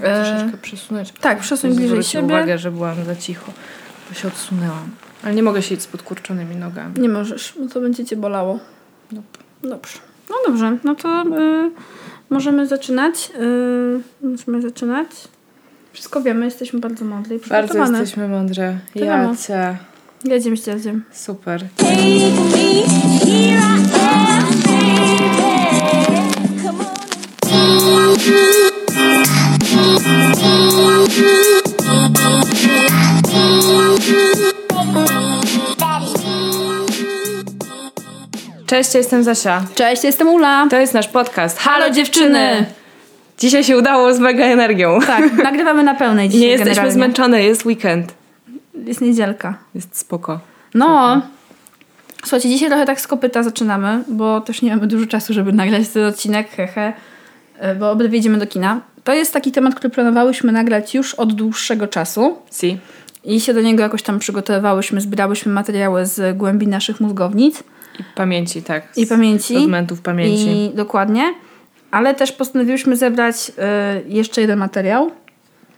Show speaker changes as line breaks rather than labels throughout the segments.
E,
Troszeczkę przesunąć.
tak, przesuń bliżej siebie.
uwagę, że byłam za cicho, bo się odsunęłam. Ale nie mogę siedzieć z podkurczonymi nogami.
Nie możesz, bo to będzie cię bolało.
Nope.
Dobrze. No dobrze, no to y, możemy zaczynać. Y, możemy zaczynać. Wszystko wiemy, jesteśmy bardzo mądre i
Bardzo
przygotowane.
jesteśmy mądre.
wiadomo.
Jacie.
Jedziemy z jadziem.
Super.
Take me, here I am, baby. Come on.
Cześć, ja jestem Zasia.
Cześć, jestem Ula.
To jest nasz podcast.
Halo dziewczyny!
Dzisiaj się udało z mega energią.
Tak, nagrywamy na pełnej dzisiaj
Nie jesteśmy
generalnie.
zmęczone, jest weekend.
Jest niedzielka.
Jest spoko.
No. Słuchajcie, dzisiaj trochę tak z kopyta zaczynamy, bo też nie mamy dużo czasu, żeby nagrać ten odcinek, hehe, e, bo obydwie idziemy do kina. To jest taki temat, który planowałyśmy nagrać już od dłuższego czasu
Si.
i się do niego jakoś tam przygotowywałyśmy, zbierałyśmy materiały z głębi naszych mózgownic
I pamięci, tak.
i pamięci.
Fragmentów pamięci.
I dokładnie. Ale też postanowiłyśmy zebrać y, jeszcze jeden materiał.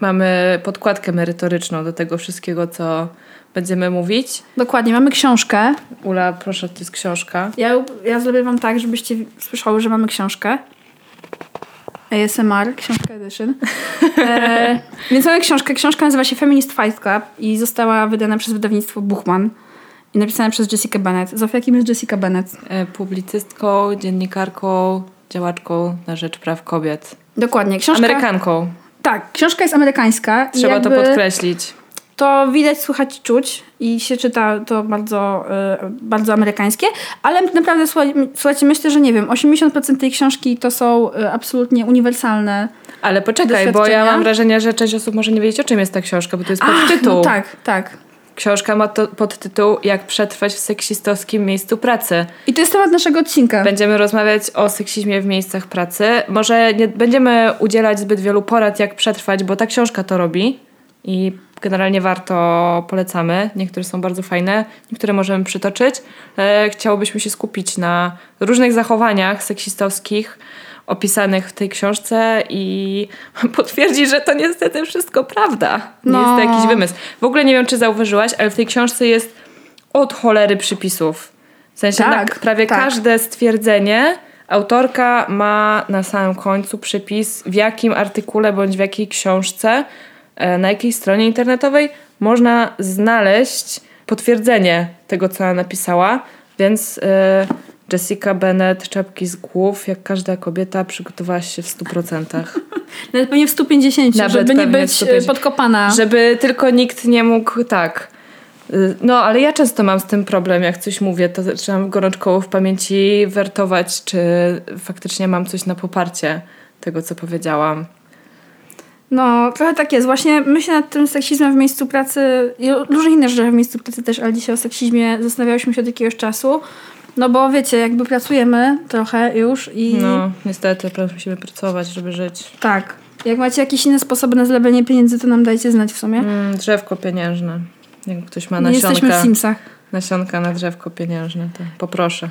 Mamy podkładkę merytoryczną do tego wszystkiego, co będziemy mówić.
Dokładnie, mamy książkę.
Ula, proszę, to jest książka.
Ja, ja zrobię wam tak, żebyście słyszały, że mamy książkę. ASMR, książka edition. E, więc mamy książkę. Książka nazywa się Feminist Fight Club i została wydana przez wydawnictwo Buchman i napisana przez Jessica Bennett. Zofia, kim jest Jessica Bennett?
E, Publicystką, dziennikarką, działaczką na rzecz praw kobiet.
Dokładnie. Książka,
Amerykanką.
Tak, książka jest amerykańska. i
Trzeba to
jakby
podkreślić.
To widać, słychać, czuć i się czyta to bardzo, y, bardzo amerykańskie, ale naprawdę słuchaj, słuchajcie, myślę, że nie wiem, 80% tej książki to są y, absolutnie uniwersalne
Ale poczekaj, bo ja mam wrażenie, że część osób może nie wiedzieć, o czym jest ta książka, bo to jest podtytuł.
No tak, tak.
Książka ma to, podtytuł Jak przetrwać w seksistowskim miejscu pracy.
I to jest temat naszego odcinka.
Będziemy rozmawiać o seksizmie w miejscach pracy. Może nie będziemy udzielać zbyt wielu porad, jak przetrwać, bo ta książka to robi i generalnie warto polecamy. Niektóre są bardzo fajne, niektóre możemy przytoczyć. E, Chciałobyśmy się skupić na różnych zachowaniach seksistowskich opisanych w tej książce i potwierdzić, że to niestety wszystko prawda. Nie
No.
jest to jakiś wymysł. W ogóle nie wiem, czy zauważyłaś, ale w tej książce jest od cholery przypisów. W sensie
Tak,
na prawie
tak.
każde stwierdzenie autorka ma na samym końcu przypis, w jakim artykule bądź w jakiej książce, e, na jakiej stronie internetowej można znaleźć potwierdzenie tego, co ona napisała. Więc e, Jessica Bennett, czapki z głów, jak każda kobieta, przygotowała się w 100%.
Nawet pewnie w 150,
Nawet
żeby nie być
150.
y, podkopana.
Żeby tylko nikt nie mógł tak. Y, No, ale ja często mam z tym problem, jak coś mówię, to zaczynam gorączkowo w pamięci wertować, czy faktycznie mam coś na poparcie tego, co powiedziałam.
No, trochę tak jest. Właśnie myślę nad tym seksizmem w miejscu pracy i o różnych innych rzeczach w miejscu pracy też, ale dzisiaj o seksizmie zastanawiałyśmy się od jakiegoś czasu. No bo wiecie, jakby pracujemy trochę już i
No, niestety, musimy pracować, żeby żyć.
tak. Jak macie jakieś inne sposoby na zlebienie pieniędzy, to nam dajcie znać w sumie.
Mm, drzewko pieniężne. Jak ktoś ma
Nie jesteśmy w
nasionka,
Simsach.
nasionka na drzewko pieniężne, to poproszę.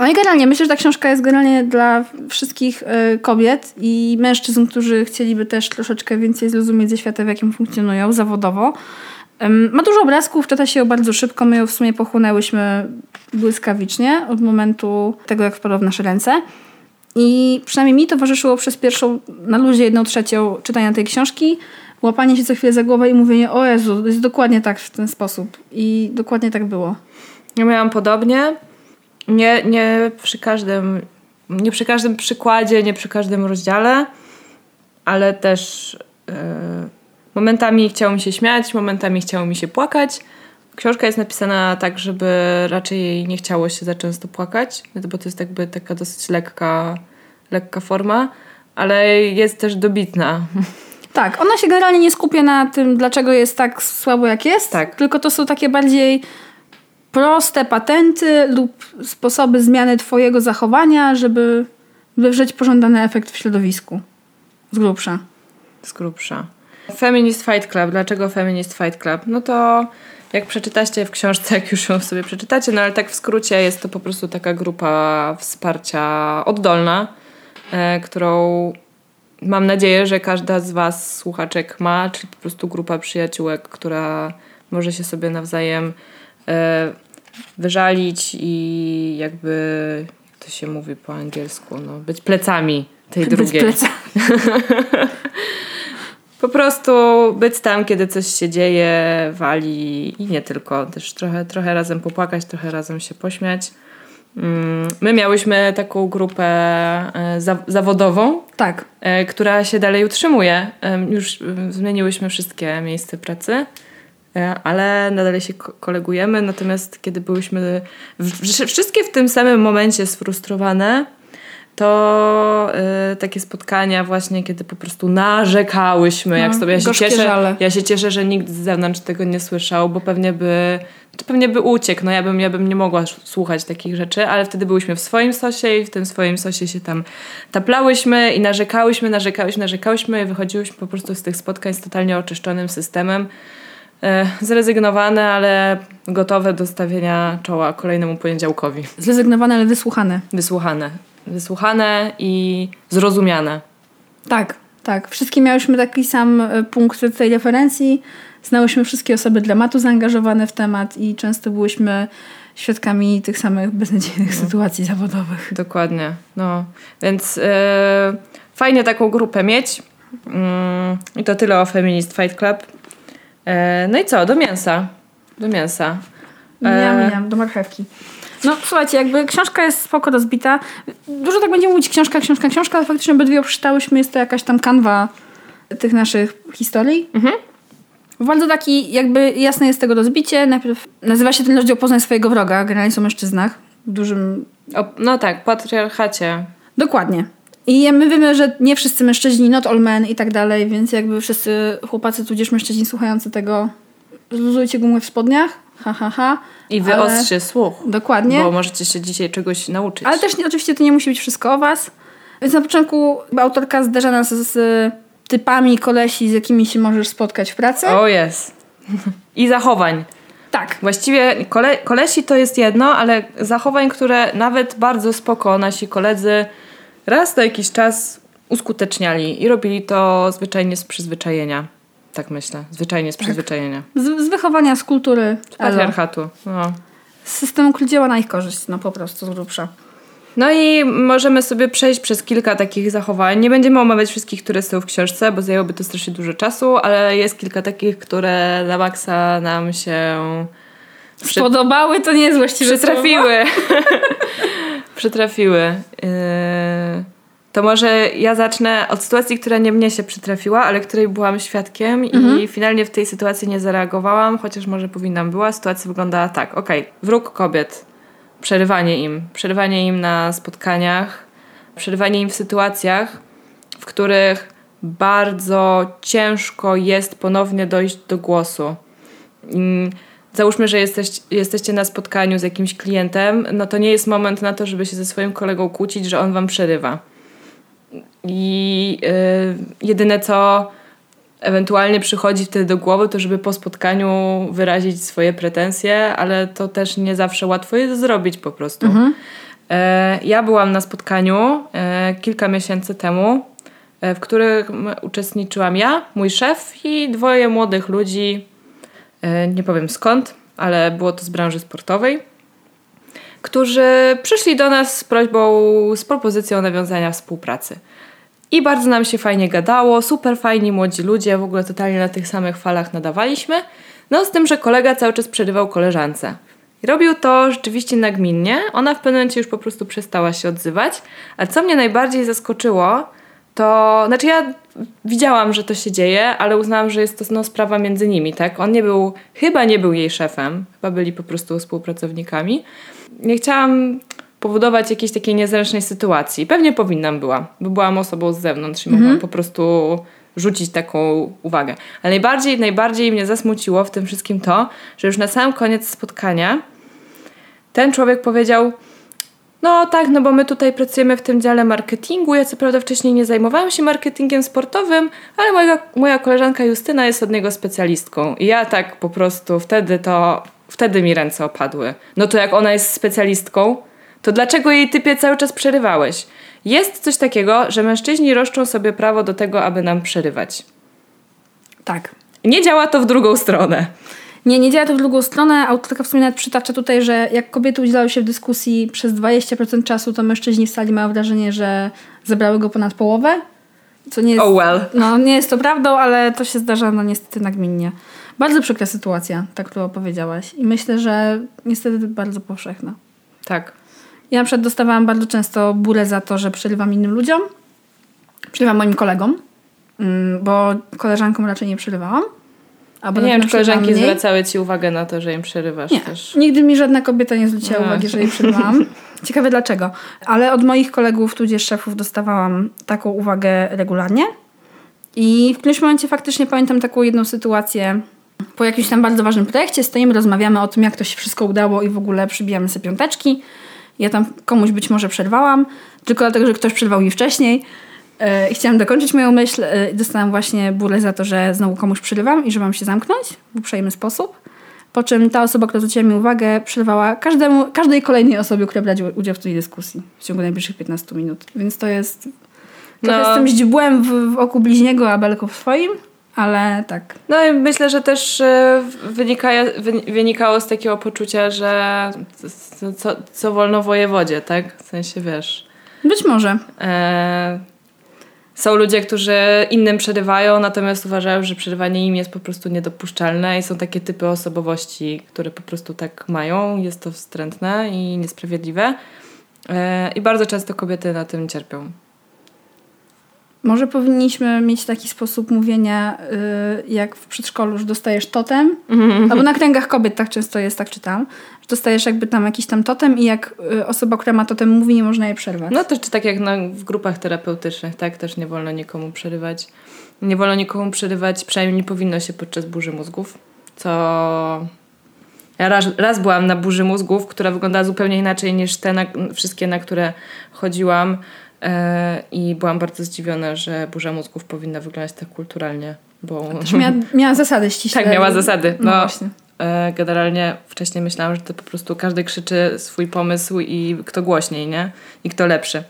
No i generalnie myślę, że ta książka jest generalnie dla wszystkich y, kobiet i mężczyzn, którzy chcieliby też troszeczkę więcej zrozumieć ze świata, w jakim funkcjonują zawodowo. Ma dużo obrazków, czyta się ją bardzo szybko. My ją w sumie pochłonęłyśmy błyskawicznie od momentu tego, jak wpadła w nasze ręce. I przynajmniej mi towarzyszyło przez pierwszą, na luzie jedną trzecią czytania tej książki, łapanie się co chwilę za głowę i mówienie, o Jezu, jest dokładnie tak w ten sposób. I dokładnie tak było.
Ja miałam podobnie. Nie, nie przy każdym, nie przy każdym przykładzie, nie przy każdym rozdziale, ale też e, momentami chciało mi się śmiać, momentami chciało mi się płakać. Książka jest napisana tak, żeby raczej nie chciało się za często płakać, bo to jest jakby taka dosyć lekka, lekka forma, ale jest też dobitna.
Tak, ona się generalnie nie skupia na tym, dlaczego jest tak słabo, jak jest.
Tak.
Tylko to są takie bardziej proste patenty lub sposoby zmiany twojego zachowania, żeby wywrzeć pożądany efekt w środowisku. Z grubsza.
z grubsza. Feminist Fight Club. Dlaczego Feminist Fight Club? No to jak przeczytacie w książce, jak już ją sobie przeczytacie, no ale tak w skrócie jest to po prostu taka grupa wsparcia oddolna, e, którą mam nadzieję, że każda z Was słuchaczek ma, czy po prostu grupa przyjaciółek, która może się sobie nawzajem e, wyżalić i jakby, jak to się mówi po angielsku, no, być plecami tej
Być
drugiej. Po prostu być tam, kiedy coś się dzieje, wali i nie tylko. Też trochę, trochę razem popłakać, trochę razem się pośmiać. Mm, My miałyśmy taką grupę e, za- zawodową,
Tak.
e, która się dalej utrzymuje. Już e, zmieniłyśmy wszystkie miejsca pracy, ale nadal się ko- kolegujemy. Natomiast kiedy byłyśmy w- wszystkie w tym samym momencie sfrustrowane, to e, takie spotkania właśnie, kiedy po prostu narzekałyśmy, jak
No,
sobie ja się cieszę,
żale.
ja się cieszę, że nikt z zewnątrz tego nie słyszał, bo pewnie by, to pewnie by uciekł. No ja bym, ja bym nie mogła słuchać takich rzeczy, ale wtedy byłyśmy w swoim sosie i w tym swoim sosie się tam taplałyśmy i narzekałyśmy, narzekałyśmy, narzekałyśmy i wychodziłyśmy po prostu z tych spotkań z totalnie oczyszczonym systemem. E, zrezygnowane, ale gotowe do stawienia czoła kolejnemu poniedziałkowi.
Zrezygnowane, ale wysłuchane.
Wysłuchane. Wysłuchane i zrozumiane.
Tak, tak. Wszystkie miałyśmy taki sam e, punkt tej referencji. Znałyśmy wszystkie osoby dramatu zaangażowane w temat i często byłyśmy świadkami tych samych beznadziejnych sytuacji zawodowych.
Dokładnie. No, więc e, fajnie taką grupę mieć. Mm, I to tyle o Feminist Fight Club. E, no i co? Do mięsa. Do mięsa.
Miam, miam, do marchewki. No słuchajcie, jakby książka jest spoko rozbita. Dużo tak będziemy mówić książka, książka, książka, ale faktycznie obydwie przeczytałyśmy. Jest to jakaś tam kanwa tych naszych historii.
Mhm.
Bardzo taki jakby jasne jest tego rozbicie. Najpierw nazywa się ten rozdział Poznaj swojego wroga. Generalnie są o mężczyznach. W dużym
O, no tak, patriarchacie.
Dokładnie. I my wiemy, że nie wszyscy mężczyźni, not all men i tak dalej, więc jakby wszyscy chłopacy, tudzież mężczyźni słuchający tego, zluzujcie gumę w spodniach, ha, ha, ha.
I wyostrzcie słuch.
Dokładnie.
Bo możecie się dzisiaj czegoś nauczyć.
Ale też nie, oczywiście to nie musi być wszystko o was. Więc na początku autorka zderza nas z, typami kolesi, z jakimi się możesz spotkać w pracy.
O jest. I zachowań.
Tak.
Właściwie kole, kolesi to jest jedno, ale zachowań, które nawet bardzo spoko nasi koledzy raz na jakiś czas uskuteczniali i robili to zwyczajnie z przyzwyczajenia. Tak myślę. Zwyczajnie z przyzwyczajenia.
Z, z wychowania, z kultury. elo.
Patriarchatu. No.
Z systemu, który działa na ich korzyść, no po prostu z grubsza.
no i możemy sobie przejść przez kilka takich zachowań. Nie będziemy omawiać wszystkich, które są w książce, bo zajęłoby to strasznie dużo czasu, ale jest kilka takich, które na maksa nam się Przy-
Podobały to nie jest właściwe.
Przytrafiły. przytrafiły. Yy, To może ja zacznę od sytuacji, która nie mnie się przytrafiła, ale której byłam świadkiem i finalnie w tej sytuacji nie zareagowałam, chociaż może powinnam była. Sytuacja wyglądała tak. Okej, wróg kobiet. Przerywanie im. Przerywanie im na spotkaniach. Przerywanie im w sytuacjach, w których bardzo ciężko jest ponownie dojść do głosu. Mm, Załóżmy, że jesteś, jesteście na spotkaniu z jakimś klientem, no to nie jest moment na to, żeby się ze swoim kolegą kłócić, że on wam przerywa. I y, jedyne co ewentualnie przychodzi wtedy do głowy, to żeby po spotkaniu wyrazić swoje pretensje, ale to też nie zawsze łatwo jest zrobić po prostu. E, ja byłam na spotkaniu e, kilka miesięcy temu, e, w którym uczestniczyłam ja, mój szef i dwoje młodych ludzi, nie powiem skąd, ale było to z branży sportowej, którzy przyszli do nas z prośbą, z propozycją nawiązania współpracy. I bardzo nam się fajnie gadało, super fajni młodzi ludzie, w ogóle totalnie na tych samych falach nadawaliśmy. No z tym, że kolega cały czas przerywał koleżance. Robił to rzeczywiście nagminnie. Ona w pewnym momencie już po prostu przestała się odzywać. A co mnie najbardziej zaskoczyło, to znaczy ja widziałam, że to się dzieje, ale uznałam, że jest to no, sprawa między nimi, tak? On nie był, chyba nie był jej szefem, chyba byli po prostu współpracownikami. Nie chciałam powodować jakiejś takiej niezręcznej sytuacji. Pewnie powinnam była, bo byłam osobą z zewnątrz i mogłam po prostu rzucić taką uwagę. Ale najbardziej, najbardziej mnie zasmuciło w tym wszystkim to, że już na sam koniec spotkania ten człowiek powiedział no tak, no bo my tutaj pracujemy w tym dziale marketingu. Ja co prawda wcześniej nie zajmowałam się marketingiem sportowym, ale moja, moja koleżanka Justyna jest od niego specjalistką. I ja tak po prostu wtedy to, wtedy mi ręce opadły. No to jak ona jest specjalistką, to dlaczego jej typie cały czas przerywałeś? Jest coś takiego, że mężczyźni roszczą sobie prawo do tego, aby nam przerywać.
Tak.
Nie działa to w drugą stronę.
Nie, nie działa to w drugą stronę. Autorka w sumie nawet przytacza tutaj, że jak kobiety udzielały się w dyskusji przez 20% czasu, to mężczyźni w sali mają wrażenie, że zebrały go ponad połowę. Co nie jest,
Oh well.
No, nie jest to prawdą, ale to się zdarza no niestety nagminnie. Bardzo przykra sytuacja, tak którą powiedziałaś. I myślę, że niestety bardzo powszechna.
Tak.
Ja na przykład dostawałam bardzo często burę za to, że przerywam innym ludziom. Przerywam moim kolegom, mm, bo koleżankom raczej nie przerywałam. Albo
nie wiem, czy koleżanki
przerywałam mniej.
zwracały ci uwagę na to, że im przerywasz
Nie,
też.
nigdy mi żadna kobieta nie zwróciła
No.
uwagi, że jej przerwałam. Ciekawe dlaczego. Ale od moich kolegów, tudzież szefów dostawałam taką uwagę regularnie. I w którymś momencie faktycznie pamiętam taką jedną sytuację. Po jakimś tam bardzo ważnym projekcie stoimy, rozmawiamy o tym, jak to się wszystko udało i w ogóle przybijamy sobie piąteczki. Ja tam komuś być może przerwałam, tylko dlatego, że ktoś przerwał mi wcześniej. E, chciałam dokończyć moją myśl. e, i Dostałam właśnie burę za to, że znowu komuś przerywam i że mam się zamknąć w uprzejmy sposób. Po czym ta osoba, która zwróciła mi uwagę, przerwała każdemu, każdej kolejnej osobie, która brała udział w tej dyskusji w ciągu najbliższych 15 minut. Więc to jest. Trochę
No.
tym źdźbłem w, w oku bliźniego, a belką w swoim, ale tak.
No i myślę, że też e, wynika, wy- wynikało z takiego poczucia, że co, co, co wolno wojewodzie, tak? W sensie, wiesz...
Być może.
E, są ludzie, którzy innym przerywają, natomiast uważają, że przerywanie im jest po prostu niedopuszczalne i są takie typy osobowości, które po prostu tak mają. Jest to wstrętne i niesprawiedliwe. E, I bardzo często kobiety na tym cierpią.
Może powinniśmy mieć taki sposób mówienia, y, jak w przedszkolu, że dostajesz totem, albo na kręgach kobiet tak często jest, tak czytam, że dostajesz jakby tam jakiś tam totem i jak y, osoba, która ma totem mówi, nie można jej przerwać.
No też czy tak jak na, w grupach terapeutycznych, tak? Też nie wolno nikomu przerywać. Nie wolno nikomu przerywać, przynajmniej nie powinno się podczas burzy mózgów, co... Ja raz, raz byłam na burzy mózgów, która wyglądała zupełnie inaczej niż te na, wszystkie, na które chodziłam i byłam bardzo zdziwiona, że burza mózgów powinna wyglądać tak kulturalnie, bo...
Też miała, miała zasady ściśle.
Tak, miała zasady.
No,
No,
właśnie.
e, generalnie wcześniej myślałam, że to po prostu każdy krzyczy swój pomysł i kto głośniej, nie? I kto lepszy.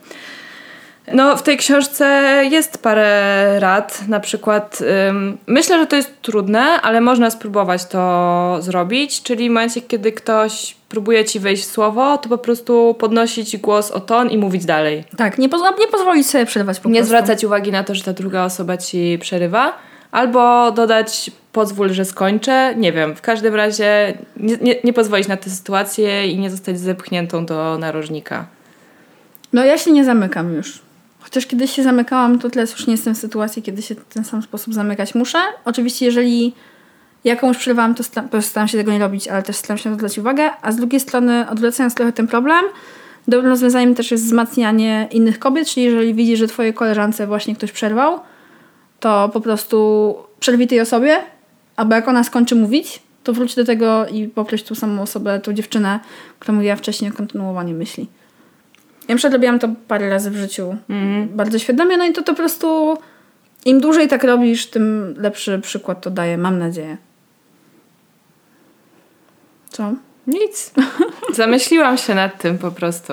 No, w tej książce jest parę rad. Na przykład, ym, myślę, że to jest trudne, ale można spróbować to zrobić. Czyli w momencie, kiedy ktoś próbuje ci wejść w słowo, to po prostu podnosić głos o ton i mówić dalej.
Tak, nie, poz- nie pozwolić sobie przerwać po
Nie
prostu.
zwracać uwagi na to, że ta druga osoba ci przerywa, albo dodać pozwól, że skończę. Nie wiem, w każdym razie nie, nie, nie pozwolić na tę sytuację i nie zostać zepchniętą do narożnika.
No ja się nie zamykam już. Chociaż kiedyś się zamykałam, to teraz już nie jestem w sytuacji, kiedy się w ten sam sposób zamykać muszę. Oczywiście jeżeli ja komuś to sta- to staram się tego nie robić, ale też staram się na uwagę. A z drugiej strony, odwracając trochę ten problem, dobrym rozwiązaniem też jest wzmacnianie innych kobiet, czyli jeżeli widzisz, że twojej koleżance właśnie ktoś przerwał, to po prostu przerwij tej osobie, albo jak ona skończy mówić, to wróć do tego i poproś tą samą osobę, tą dziewczynę, która mówiła wcześniej o kontynuowaniu myśli. Ja na przykład robiłam to parę razy w życiu bardzo świadomie, no i to, to po prostu im dłużej tak robisz, tym lepszy przykład to daje, mam nadzieję. Co?
Nic. Zamyśliłam się nad tym po prostu.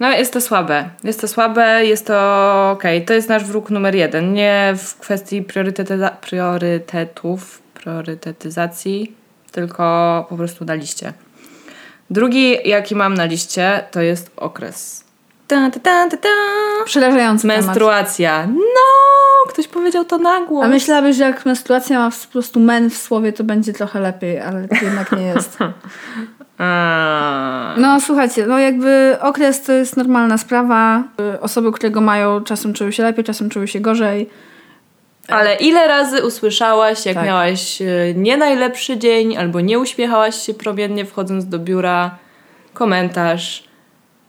No, jest to słabe. Jest to słabe, jest to okej. To jest nasz wróg numer jeden. Nie w kwestii priorytety- priorytetów, priorytetyzacji, tylko po prostu na liście. Drugi, jaki mam na liście, to jest okres. Ta, ta, ta, ta, ta.
Przerażający temat.
Menstruacja. No! Ktoś powiedział to na głos.
A myślałabyś, że jak menstruacja ma po prostu men w słowie, to będzie trochę lepiej, ale to jednak nie jest. No słuchajcie, no jakby okres to jest normalna sprawa. Y, Osoby, które go mają, czasem czują się lepiej, czasem czują się gorzej.
Ale ile razy usłyszałaś, jak
Tak.
miałaś e, nie najlepszy dzień, albo nie uśmiechałaś się promiennie wchodząc do biura, komentarz,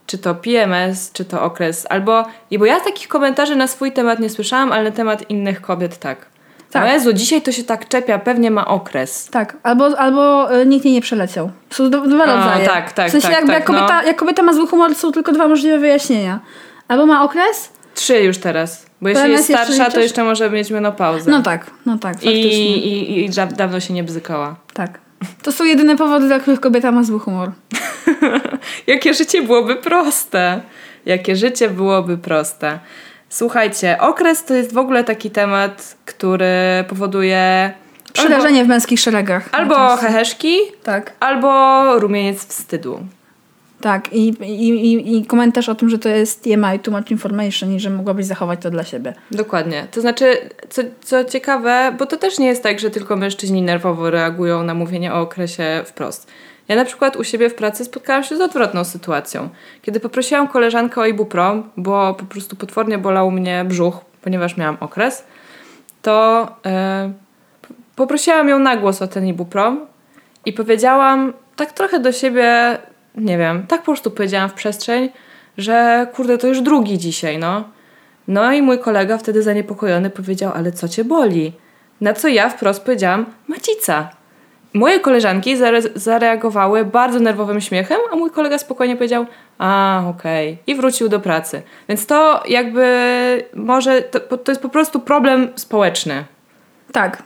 czy to PMS, czy to okres, albo... I bo ja takich komentarzy na swój temat nie słyszałam, ale na temat innych kobiet tak.
Tak.
Tak. Jezu, dzisiaj to się tak czepia, pewnie ma okres.
Tak, albo, albo y, nikt jej nie przeleciał. Są dwa rodzaje.
tak, tak,
w sensie
tak,
jakby
tak,
jak, kobieta,
no.
jak kobieta ma zły humor, są tylko dwa możliwe wyjaśnienia. Albo ma okres,
Trzy już teraz. Bo jeśli
PMS
jest
jeszcze
starsza, to
liczysz?
jeszcze może mieć menopauzę.
no tak, no tak,
I,
faktycznie.
i, i da- dawno się nie bzykała.
Tak. To są jedyne powody, dla których kobieta ma zły humor.
Jakie życie byłoby proste. Jakie życie byłoby proste. Słuchajcie, okres to jest w ogóle taki temat, który powoduje
Przerażenie w męskich szeregach.
albo, albo heheszki,
Tak.
albo rumieniec wstydu.
Tak, i, i, i, komentarz o tym, że to jest TMI, too much information i że mogłabyś zachować to dla siebie.
Dokładnie. To znaczy, co, co ciekawe, bo to też nie jest tak, że tylko mężczyźni nerwowo reagują na mówienie o okresie wprost. Ja na przykład u siebie w pracy spotkałam się z odwrotną sytuacją. Kiedy poprosiłam koleżankę o ibuprom, bo po prostu potwornie bolał mnie brzuch, ponieważ miałam okres, to e, poprosiłam ją na głos o ten ibuprom i powiedziałam tak trochę do siebie, nie wiem, tak po prostu powiedziałam w przestrzeń, że kurde, to już drugi dzisiaj, no. No i mój kolega wtedy zaniepokojony powiedział, ale co cię boli? Na co ja wprost powiedziałam, macica. Moje koleżanki zare- zareagowały bardzo nerwowym śmiechem, a mój kolega spokojnie powiedział, a okej, i wrócił do pracy. Więc to jakby może, to, to jest po prostu problem społeczny.
Tak.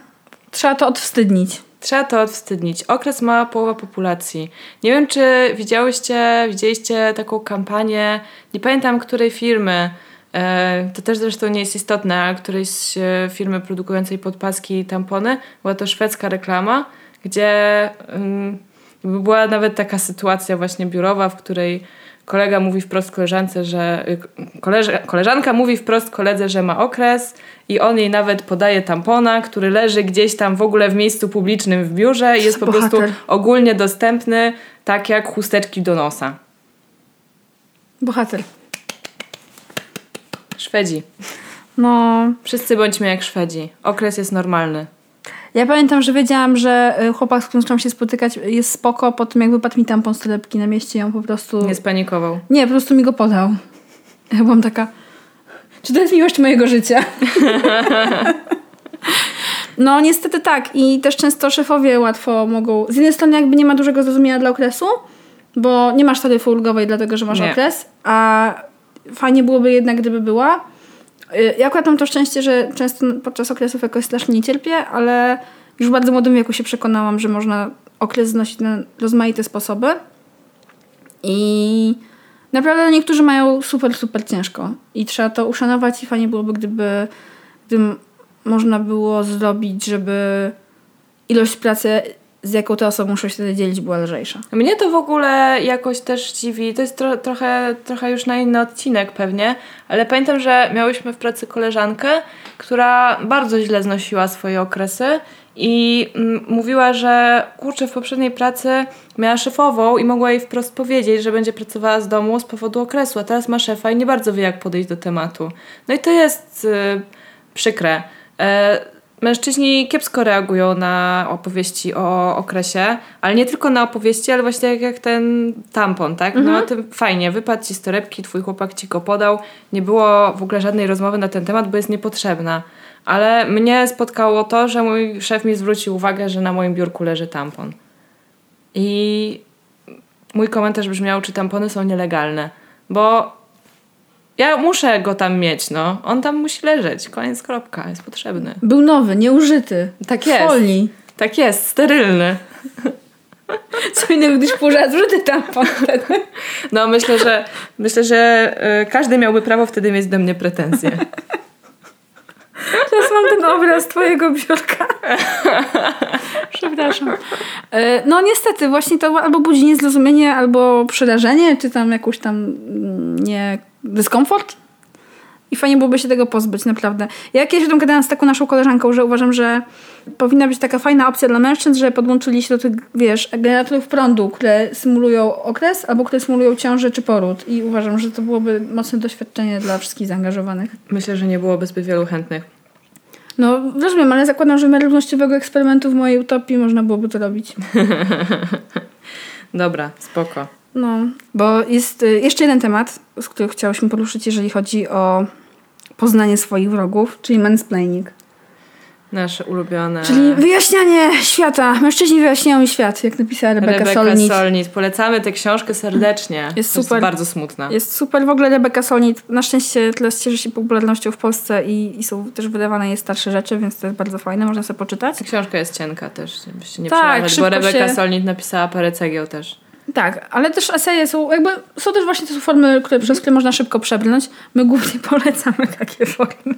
Trzeba to odwstydnić.
Trzeba to odwstydnić. Okres ma połowa populacji. Nie wiem, czy widziałyście, widzieliście taką kampanię, nie pamiętam której firmy, e, to też zresztą nie jest istotne, ale którejś e, firmy produkującej podpaski i tampony. Była to szwedzka reklama, gdzie ym, była nawet taka sytuacja właśnie biurowa, w której kolega mówi wprost koleżance, że y, koleż, koleżanka mówi wprost koledze, że ma okres i on jej nawet podaje tampona, który leży gdzieś tam w ogóle w miejscu publicznym w biurze i jest po
Bohater.
prostu ogólnie dostępny, tak jak chusteczki do nosa.
Bohater.
Szwedzi.
No,
Wszyscy bądźmy jak Szwedzi. Okres jest normalny.
Ja pamiętam, że wiedziałam, że y, chłopak, z którym chciałam się spotykać jest spoko po tym, jak wypadł mi tampon z torebki na mieście on po prostu...
Nie spanikował.
Nie, po prostu mi go podał. Ja byłam taka, czy to jest miłość mojego życia? No niestety tak i też często szefowie łatwo mogą, z jednej strony jakby nie ma dużego zrozumienia dla okresu, bo nie masz taryfy ulgowej dlatego, że masz
Nie.
okres, a fajnie byłoby jednak gdyby była. Y, Ja akurat mam to szczęście, że często podczas okresów jakoś strasznie nie cierpię, ale już w bardzo młodym wieku się przekonałam, że można okres znosić na rozmaite sposoby. I naprawdę niektórzy mają super, super ciężko. I trzeba to uszanować i fajnie byłoby, gdyby, gdyby można było zrobić, żeby ilość pracy, z jaką te osoby muszą się wtedy dzielić, była lżejsza.
Mnie to w ogóle jakoś też dziwi. To jest tro, trochę, trochę już na inny odcinek pewnie, ale pamiętam, że miałyśmy w pracy koleżankę, która bardzo źle znosiła swoje okresy i mm, mówiła, że kurczę, w poprzedniej pracy miała szefową i mogła jej wprost powiedzieć, że będzie pracowała z domu z powodu okresu, a teraz ma szefa i nie bardzo wie, jak podejść do tematu. No i to jest y, przykre. E, Mężczyźni kiepsko reagują na opowieści o okresie, ale nie tylko na opowieści, ale właśnie jak, jak ten tampon, tak? No to fajnie, wypadł ci z torebki, twój chłopak ci go podał. Nie było w ogóle żadnej rozmowy na ten temat, bo jest niepotrzebna. Ale mnie spotkało to, że mój szef mi zwrócił uwagę, że na moim biurku leży tampon. I mój komentarz brzmiał, czy tampony są nielegalne. Bo ja muszę go tam mieć, no. On tam musi leżeć. Koniec, kropka. Jest potrzebny.
Był nowy, nieużyty.
Tak jest.
Folii.
Tak jest, sterylny.
Co innego, gdyś raz zużyty tampon wtedy.
No myślę, że myślę, że y, każdy miałby prawo wtedy mieć do mnie pretensje.
Teraz mam ten obraz twojego biurka. Przepraszam. E, No niestety, właśnie to albo budzi niezrozumienie, albo przerażenie, czy tam jakąś tam mm, nie dyskomfort. I fajnie byłoby się tego pozbyć, naprawdę. Ja kiedyś o tym gadałam z taką naszą koleżanką, że uważam, że powinna być taka fajna opcja dla mężczyzn, że podłączyli się do tych, wiesz, generatorów prądu, które symulują okres, albo które symulują ciążę czy poród. I uważam, że to byłoby mocne doświadczenie dla wszystkich zaangażowanych.
Myślę, że nie byłoby zbyt wielu chętnych.
No, rozumiem, ale zakładam, że w miarę równościowego eksperymentu w mojej utopii można byłoby to robić.
Dobra, spoko.
No, bo jest y, jeszcze jeden temat, z którym chciałyśmy poruszyć, jeżeli chodzi o poznanie swoich wrogów, czyli mansplaining.
Nasze ulubione.
Czyli wyjaśnianie świata. Mężczyźni wyjaśniają mi świat, jak napisała Rebeka,
Rebeka
Solnit.
Solnit. Polecamy tę książkę serdecznie.
Jest super.
bardzo smutna.
Jest super. W ogóle Rebeka Solnit na szczęście teraz cieszy się popularnością w Polsce i, i są też wydawane jej starsze rzeczy, więc to jest bardzo fajne. Można sobie poczytać.
Ta książka jest cienka też, żebyście nie
Tak,
bo Rebeka
się-
Solnit napisała parę cegieł też.
Tak, ale też eseje są jakby, są też właśnie te formy, które, przez które można szybko przebrnąć. My głównie polecamy takie formy.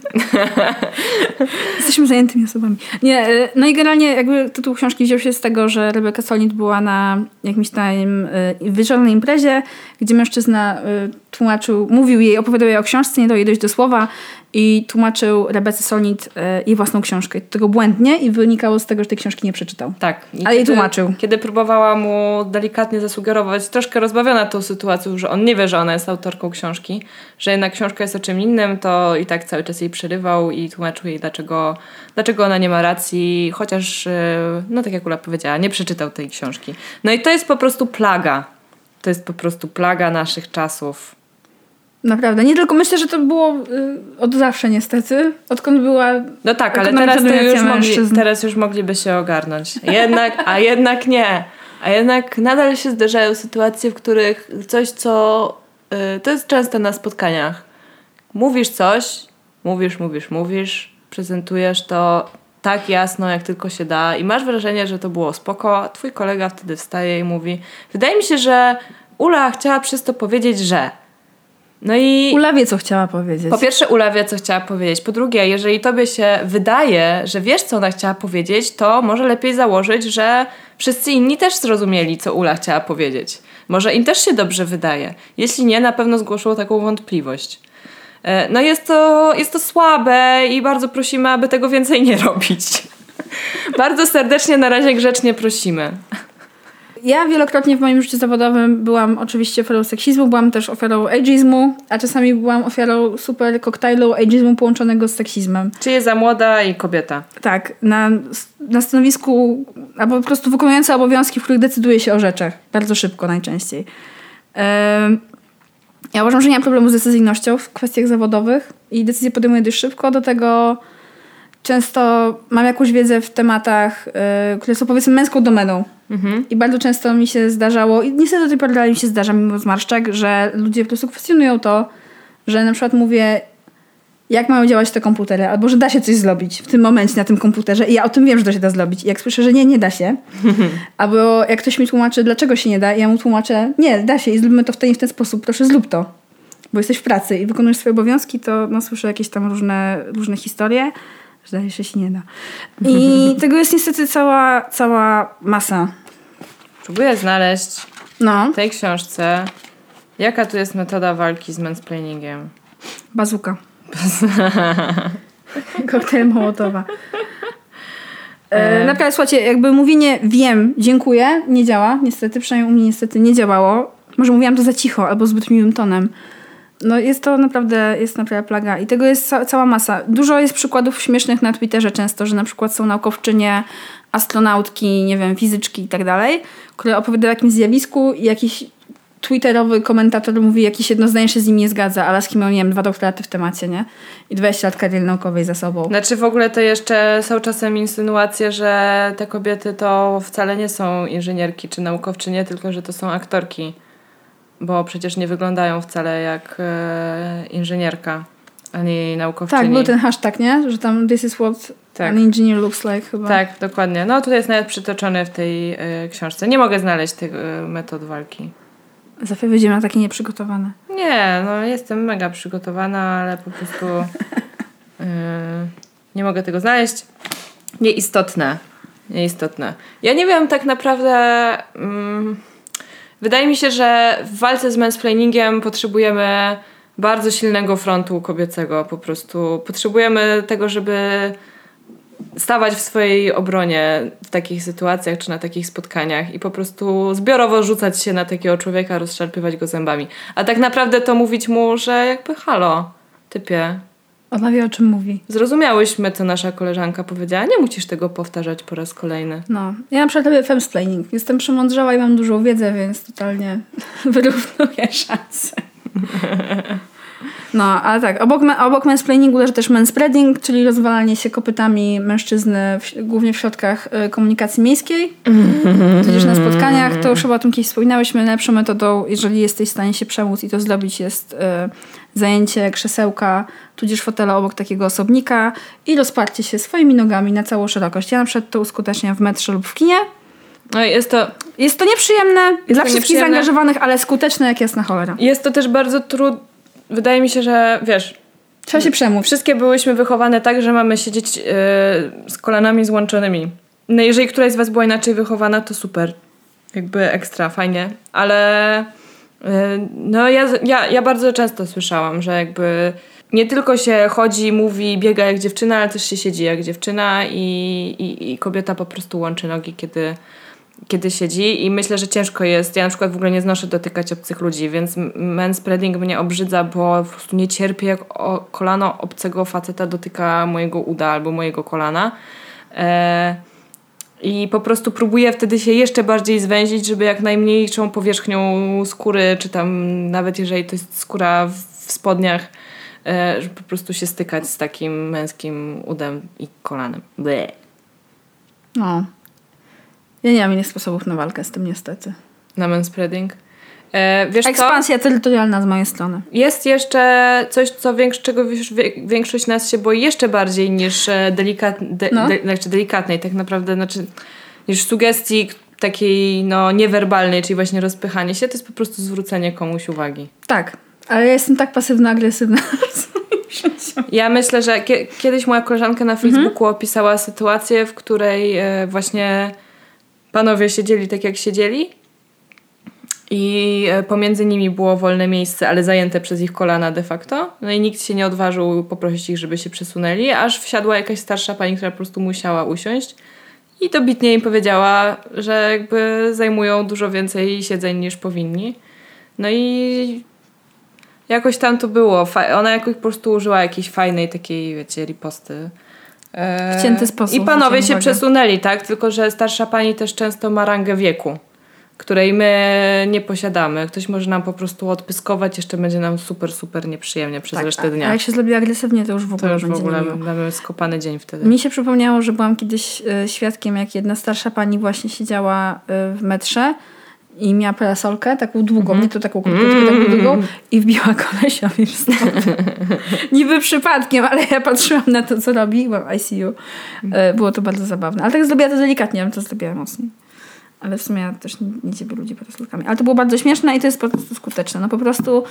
Jesteśmy zajętymi osobami. Nie, e, no i generalnie jakby tytuł książki wziął się z tego, że Rebeka Solnit była na jakimś tam e, wieczornej imprezie, gdzie mężczyzna e, tłumaczył, mówił jej, opowiadał jej o książce, nie dał jej dojść do słowa i tłumaczył Rebece Solnit e, jej własną książkę. Tego błędnie i wynikało z tego, że tej książki nie przeczytał.
Tak. I
Ale jej tłumaczył.
Kiedy próbowała mu delikatnie zasugerować, troszkę rozbawiona tą sytuacją, że on nie wie, że ona jest autorką książki, że jednak książka jest o czym innym, to i tak cały czas jej przerywał i tłumaczył jej, dlaczego, dlaczego ona nie ma racji, chociaż, e, no tak jak Ula powiedziała, nie przeczytał tej książki. No i to jest po prostu plaga. To jest po prostu plaga naszych czasów.
Naprawdę. Nie tylko myślę, że to było y, od zawsze niestety. Odkąd była.
No tak, ale teraz, już mogli, teraz już mogliby się ogarnąć. Jednak, a jednak nie. A jednak nadal się zdarzają sytuacje, w których coś, co. y, to jest często na spotkaniach. Mówisz coś, mówisz, mówisz, mówisz, prezentujesz to tak jasno, jak tylko się da, i masz wrażenie, że to było spoko. Twój kolega wtedy wstaje i mówi: Wydaje mi się, że Ula chciała przez to powiedzieć, że. No i.
Ula wie, co chciała powiedzieć.
Po pierwsze, Ula wie, co chciała powiedzieć. Po drugie, jeżeli tobie się wydaje, że wiesz, co ona chciała powiedzieć, to może lepiej założyć, że wszyscy inni też zrozumieli, co Ula chciała powiedzieć. Może im też się dobrze wydaje. Jeśli nie, na pewno zgłoszą taką wątpliwość. E, No jest to, jest to słabe i bardzo prosimy, aby tego więcej nie robić. bardzo serdecznie na razie grzecznie prosimy.
Ja wielokrotnie w moim życiu zawodowym byłam oczywiście ofiarą seksizmu, byłam też ofiarą ageizmu, a czasami byłam ofiarą super koktajlu ageizmu połączonego z seksizmem.
Czy jest za młoda i kobieta?
Tak, na, na stanowisku, albo po prostu wykonująca obowiązki, w których decyduje się o rzeczach. Bardzo szybko najczęściej. Ja uważam, że nie mam problemu z decyzyjnością w kwestiach zawodowych i decyzje podejmuję dość szybko. Do tego często mam jakąś wiedzę w tematach, y, które są powiedzmy męską domeną. I bardzo często mi się zdarzało, i niestety do tej pory dalej mi się zdarza, mimo zmarszczek, że ludzie po prostu kwestionują to, że na przykład mówię, jak mają działać te komputery, albo że da się coś zrobić w tym momencie na tym komputerze i ja o tym wiem, że to się da zrobić. I jak słyszę, że nie, nie da się, albo jak ktoś mi tłumaczy, dlaczego się nie da, i ja mu tłumaczę, nie, da się i zróbmy to w ten i w ten sposób, proszę zrób to. Bo jesteś w pracy i wykonujesz swoje obowiązki, to no, słyszę jakieś tam różne, różne historie, że daje się, się nie da. I tego jest niestety cała, cała masa.
Próbuję znaleźć
No,
w tej książce, jaka tu jest metoda walki z mansplainingiem.
bazuka. Koktajl Mołotowa. E, naprawdę, słuchajcie, jakby mówienie wiem, dziękuję, nie działa. Niestety, przynajmniej u mnie niestety nie działało. Może mówiłam to za cicho albo zbyt miłym tonem. No jest to naprawdę, jest naprawdę plaga i tego jest ca- cała masa. Dużo jest przykładów śmiesznych na Twitterze często, że na przykład są naukowczynie, astronautki, nie wiem, fizyczki i tak dalej, które opowiadają o jakimś zjawisku i jakiś twitterowy komentator mówi, jakieś jedno zdanie się z nim nie zgadza, ale z kim miał, nie wiem, dwa doktoraty w temacie, nie? I 20 lat kariery naukowej za sobą.
Znaczy w ogóle to jeszcze są czasem insynuacje, że te kobiety to wcale nie są inżynierki czy naukowczynie, tylko że to są aktorki. Bo przecież nie wyglądają wcale jak e, inżynierka ani naukowczyni.
Tak, był ten hashtag, nie? Że tam this is what
Tak.
an engineer looks like chyba.
Tak, dokładnie. No tutaj jest nawet przytoczony w tej e, książce. Nie mogę znaleźć tych e, metod walki.
Zawsze będziemy na takie nieprzygotowane.
Nie, no jestem mega przygotowana, ale po prostu yy, nie mogę tego znaleźć. Nieistotne. Nieistotne. Ja nie wiem tak naprawdę. mm, wydaje mi się, że w walce z mansplainingiem potrzebujemy bardzo silnego frontu kobiecego po prostu. Potrzebujemy tego, żeby stawać w swojej obronie w takich sytuacjach czy na takich spotkaniach i po prostu zbiorowo rzucać się na takiego człowieka, rozszarpywać go zębami. A tak naprawdę to mówić mu, że jakby halo, typie,
Ona wie o czym mówi.
zrozumiałyśmy, co nasza koleżanka powiedziała, nie musisz tego powtarzać po raz kolejny.
No. Ja na przykład robię femsplaining. Jestem przemądrzała i mam dużą wiedzę, więc totalnie wyrównuję szanse. No, ale tak, obok, me- obok mansplainingu leży też manspreading, czyli rozwalanie się kopytami mężczyzny, w, głównie w środkach y, komunikacji miejskiej, tudzież na spotkaniach. To już chyba o tym kiedyś wspominałyśmy. Najlepszą metodą, jeżeli jesteś w stanie się przemóc i to zrobić, jest y, zajęcie krzesełka, tudzież fotela obok takiego osobnika i rozparcie się swoimi nogami na całą szerokość. Ja na przykład to uskuteczniam w metrze lub w kinie.
No jest to,
Jest to nieprzyjemne dla
to
wszystkich
nieprzyjemne.
zaangażowanych, ale skuteczne jak jasna cholera.
jest to też bardzo trudne. Wydaje mi się, że wiesz,
Trzeba się przemóc.
wszystkie byłyśmy wychowane tak, że mamy siedzieć yy, z kolanami złączonymi. No jeżeli któraś z was była inaczej wychowana, to super. Jakby ekstra, fajnie. Ale no ja, ja, ja bardzo często słyszałam, że jakby nie tylko się chodzi, mówi, biega jak dziewczyna, ale też się siedzi jak dziewczyna i, i, i kobieta po prostu łączy nogi, kiedy, kiedy siedzi i myślę, że ciężko jest. Ja na przykład w ogóle nie znoszę dotykać obcych ludzi, więc manspreading mnie obrzydza, bo po prostu nie cierpię, jak kolano obcego faceta dotyka mojego uda albo mojego kolana. E, I po prostu próbuję wtedy się jeszcze bardziej zwęzić, żeby jak najmniejszą powierzchnią skóry, czy tam nawet jeżeli to jest skóra w, spodniach, e, żeby po prostu się stykać z takim męskim udem i kolanem. Bleh.
No. Ja nie mam innych sposobów na walkę z tym niestety.
Na manspreading. E, wiesz co?
Ekspansja terytorialna z mojej strony.
Jest jeszcze coś, co większ, czego większość nas się boi jeszcze bardziej niż e, delikat, de,
No.
de, znaczy delikatnej, tak naprawdę, znaczy niż sugestii takiej no, niewerbalnej, czyli właśnie rozpychanie się, to jest po prostu zwrócenie komuś uwagi.
Tak, ale ja jestem tak pasywno-agresywna.
Ja myślę, że kie- kiedyś moja koleżanka na Facebooku opisała sytuację, w której e, właśnie panowie siedzieli tak, jak siedzieli i e, pomiędzy nimi było wolne miejsce, ale zajęte przez ich kolana de facto. No i nikt się nie odważył poprosić ich, żeby się przesunęli, aż wsiadła jakaś starsza pani, która po prostu musiała usiąść i dobitnie im powiedziała, że jakby zajmują dużo więcej siedzeń niż powinni. No i jakoś tam to było. Ona jakoś po prostu użyła jakiejś fajnej takiej, wiecie, riposty. E,
Wcięty sposób,
I panowie się
uwagę.
przesunęli, tak? Tylko, że starsza pani też często ma rangę wieku, której my nie posiadamy. Ktoś może nam po prostu odpyskować, jeszcze będzie nam super, super nieprzyjemnie przez
Tak,
resztę
a, a
dnia.
jak się zrobi agresywnie, to już w ogóle
To już w
będzie
ogóle
niemiło.
mamy skopany dzień wtedy.
Mi się przypomniało, że byłam kiedyś e, świadkiem, jak jedna starsza pani właśnie siedziała e, w metrze i miała parasolkę, taką długą, nie to taką krótką, tylko taką długą i wbiła kolesiowi w stopę. Niby przypadkiem, ale ja patrzyłam na to, co robi, byłam w ICU. E, Było to bardzo zabawne. Ale tak zrobiła to delikatnie, ja to zrobiła mocniej. Ale w sumie ja też nie, nie ciebie ludzi parasolkami. Ale to było bardzo śmieszne i to jest po prostu skuteczne. No po prostu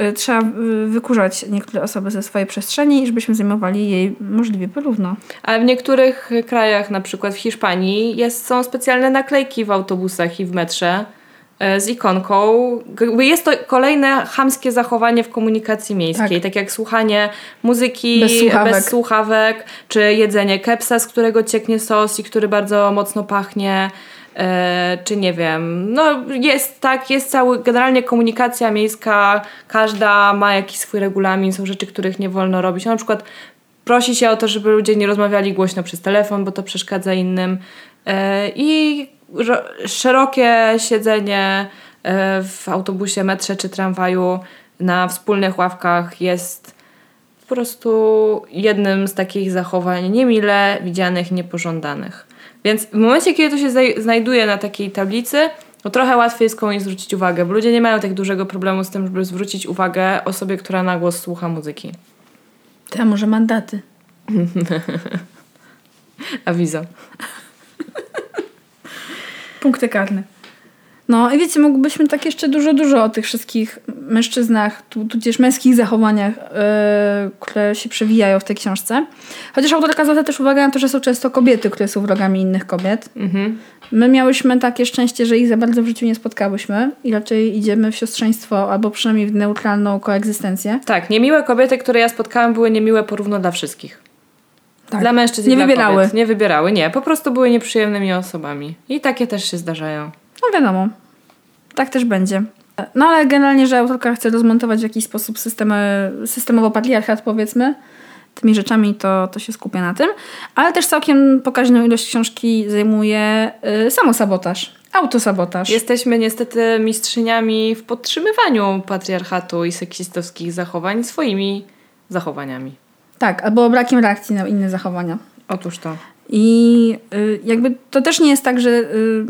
y, trzeba y, wykurzać niektóre osoby ze swojej przestrzeni, żebyśmy zajmowali jej możliwie porówno.
Ale w niektórych krajach, na przykład w Hiszpanii, jest, są specjalne naklejki w autobusach i w metrze e, z ikonką. Jest to kolejne chamskie zachowanie w komunikacji miejskiej, tak, jak słuchanie muzyki
Bez słuchawek.
bez słuchawek, czy jedzenie kepsa, z którego cieknie sos i który bardzo mocno pachnie. E, czy nie wiem, no jest tak, jest cały, generalnie komunikacja miejska, każda ma jakiś swój regulamin, są rzeczy, których nie wolno robić. Na przykład prosi się o to, żeby ludzie nie rozmawiali głośno przez telefon, bo to przeszkadza innym. E, I ro- szerokie siedzenie e, w autobusie, metrze czy tramwaju na wspólnych ławkach jest po prostu jednym z takich zachowań niemile widzianych, niepożądanych. Więc w momencie, kiedy to się znajduje na takiej tablicy, to trochę łatwiej jest komuś zwrócić uwagę, bo ludzie nie mają tak dużego problemu z tym, żeby zwrócić uwagę osobie, która na głos słucha muzyki.
To a może mandaty?
Awizo.
Punkty karne. No i wiecie, mógłbyśmy tak jeszcze dużo, dużo o tych wszystkich mężczyznach, tu, tudzież męskich zachowaniach, yy, które się przewijają w tej książce. Chociaż autorka zwraca też uwagę na to, że są często kobiety, które są wrogami innych kobiet.
Mhm.
My miałyśmy takie szczęście, że ich za bardzo w życiu nie spotkałyśmy i raczej idziemy w siostrzeństwo albo przynajmniej w neutralną koegzystencję.
Tak, niemiłe kobiety, które ja spotkałam, były niemiłe porówno dla wszystkich.
Tak.
Dla mężczyzn
Nie
dla
wybierały.
kobiet. Nie wybierały, nie. Po prostu były nieprzyjemnymi osobami. I takie też się zdarzają.
No wiadomo, tak też będzie. No ale generalnie, że autorka chce rozmontować w jakiś sposób systemy, systemowo patriarchat powiedzmy tymi rzeczami, to, to się skupia na tym. Ale też całkiem pokaźną ilość książki zajmuje y, samosabotaż, autosabotaż.
Jesteśmy niestety mistrzyniami w podtrzymywaniu patriarchatu i seksistowskich zachowań swoimi zachowaniami.
Tak, albo brakiem reakcji na inne zachowania.
Otóż to.
I y, jakby to też nie jest tak, że y,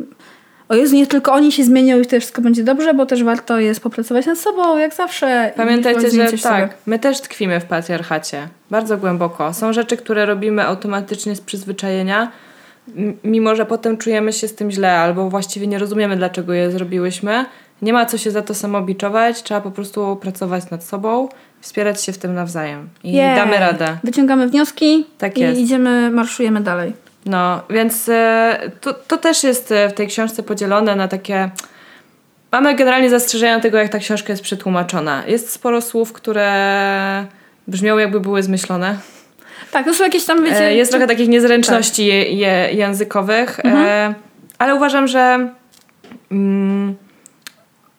o Jezu, nie tylko oni się zmienią i wtedy wszystko będzie dobrze, bo też warto jest popracować nad sobą, jak zawsze.
Pamiętajcie, że tak,
sobie.
my też tkwimy w patriarchacie. Bardzo głęboko. Są rzeczy, które robimy automatycznie z przyzwyczajenia, mimo że potem czujemy się z tym źle, albo właściwie nie rozumiemy, dlaczego je zrobiłyśmy. Nie ma co się za to samobiczować, trzeba po prostu pracować nad sobą, wspierać się w tym nawzajem. I
Jej.
damy radę.
Wyciągamy wnioski
Tak
i idziemy, marszujemy dalej.
No, więc e, to, to też jest e, w tej książce podzielone na takie. Mamy generalnie zastrzeżenia tego, jak ta książka jest przetłumaczona. Jest sporo słów, które brzmią, jakby były zmyślone.
Tak, to są jakieś tam, wiecie...
E, Jest trochę takich niezręczności je, je, językowych, e, ale uważam, że mm,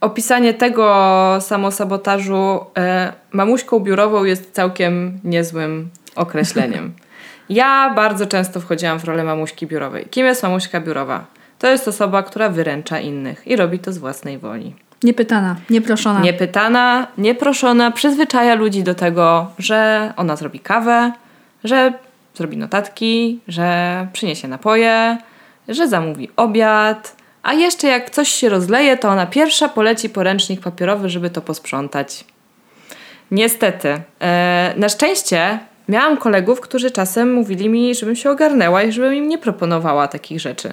opisanie tego samosabotażu e, mamuśką biurową jest całkiem niezłym określeniem. Ja bardzo często wchodziłam w rolę mamuśki biurowej. Kim jest mamuśka biurowa? To jest osoba, która wyręcza innych i robi to z własnej woli.
Niepytana, nieproszona.
Niepytana, nieproszona, przyzwyczaja ludzi do tego, że ona zrobi kawę, że zrobi notatki, że przyniesie napoje, że zamówi obiad, a jeszcze jak coś się rozleje, to ona pierwsza poleci po ręcznik papierowy, żeby to posprzątać. Niestety. E, na szczęście miałam kolegów, którzy czasem mówili mi, żebym się ogarnęła i żebym im nie proponowała takich rzeczy.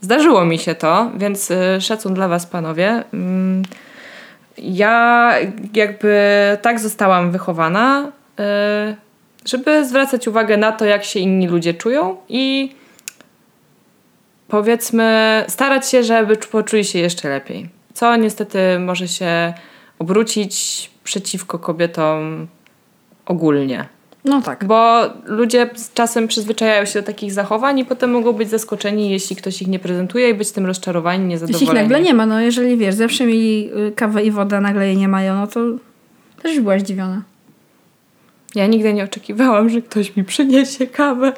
Zdarzyło mi się to, więc e, szacun dla Was, panowie. Mm, ja jakby tak zostałam wychowana, e, żeby zwracać uwagę na to, jak się inni ludzie czują i powiedzmy starać się, żeby poczuli się jeszcze lepiej. Co niestety może się obrócić przeciwko kobietom ogólnie.
No tak.
Bo ludzie z czasem przyzwyczajają się do takich zachowań i potem mogą być zaskoczeni, jeśli ktoś ich nie prezentuje i być tym rozczarowani,
Jeśli ich
niezadowoleni.
nagle nie ma, no jeżeli wiesz, zawsze mieli y, kawę i wodę, nagle jej nie mają, no to też była zdziwiona.
Ja nigdy nie oczekiwałam, że ktoś mi przyniesie kawę.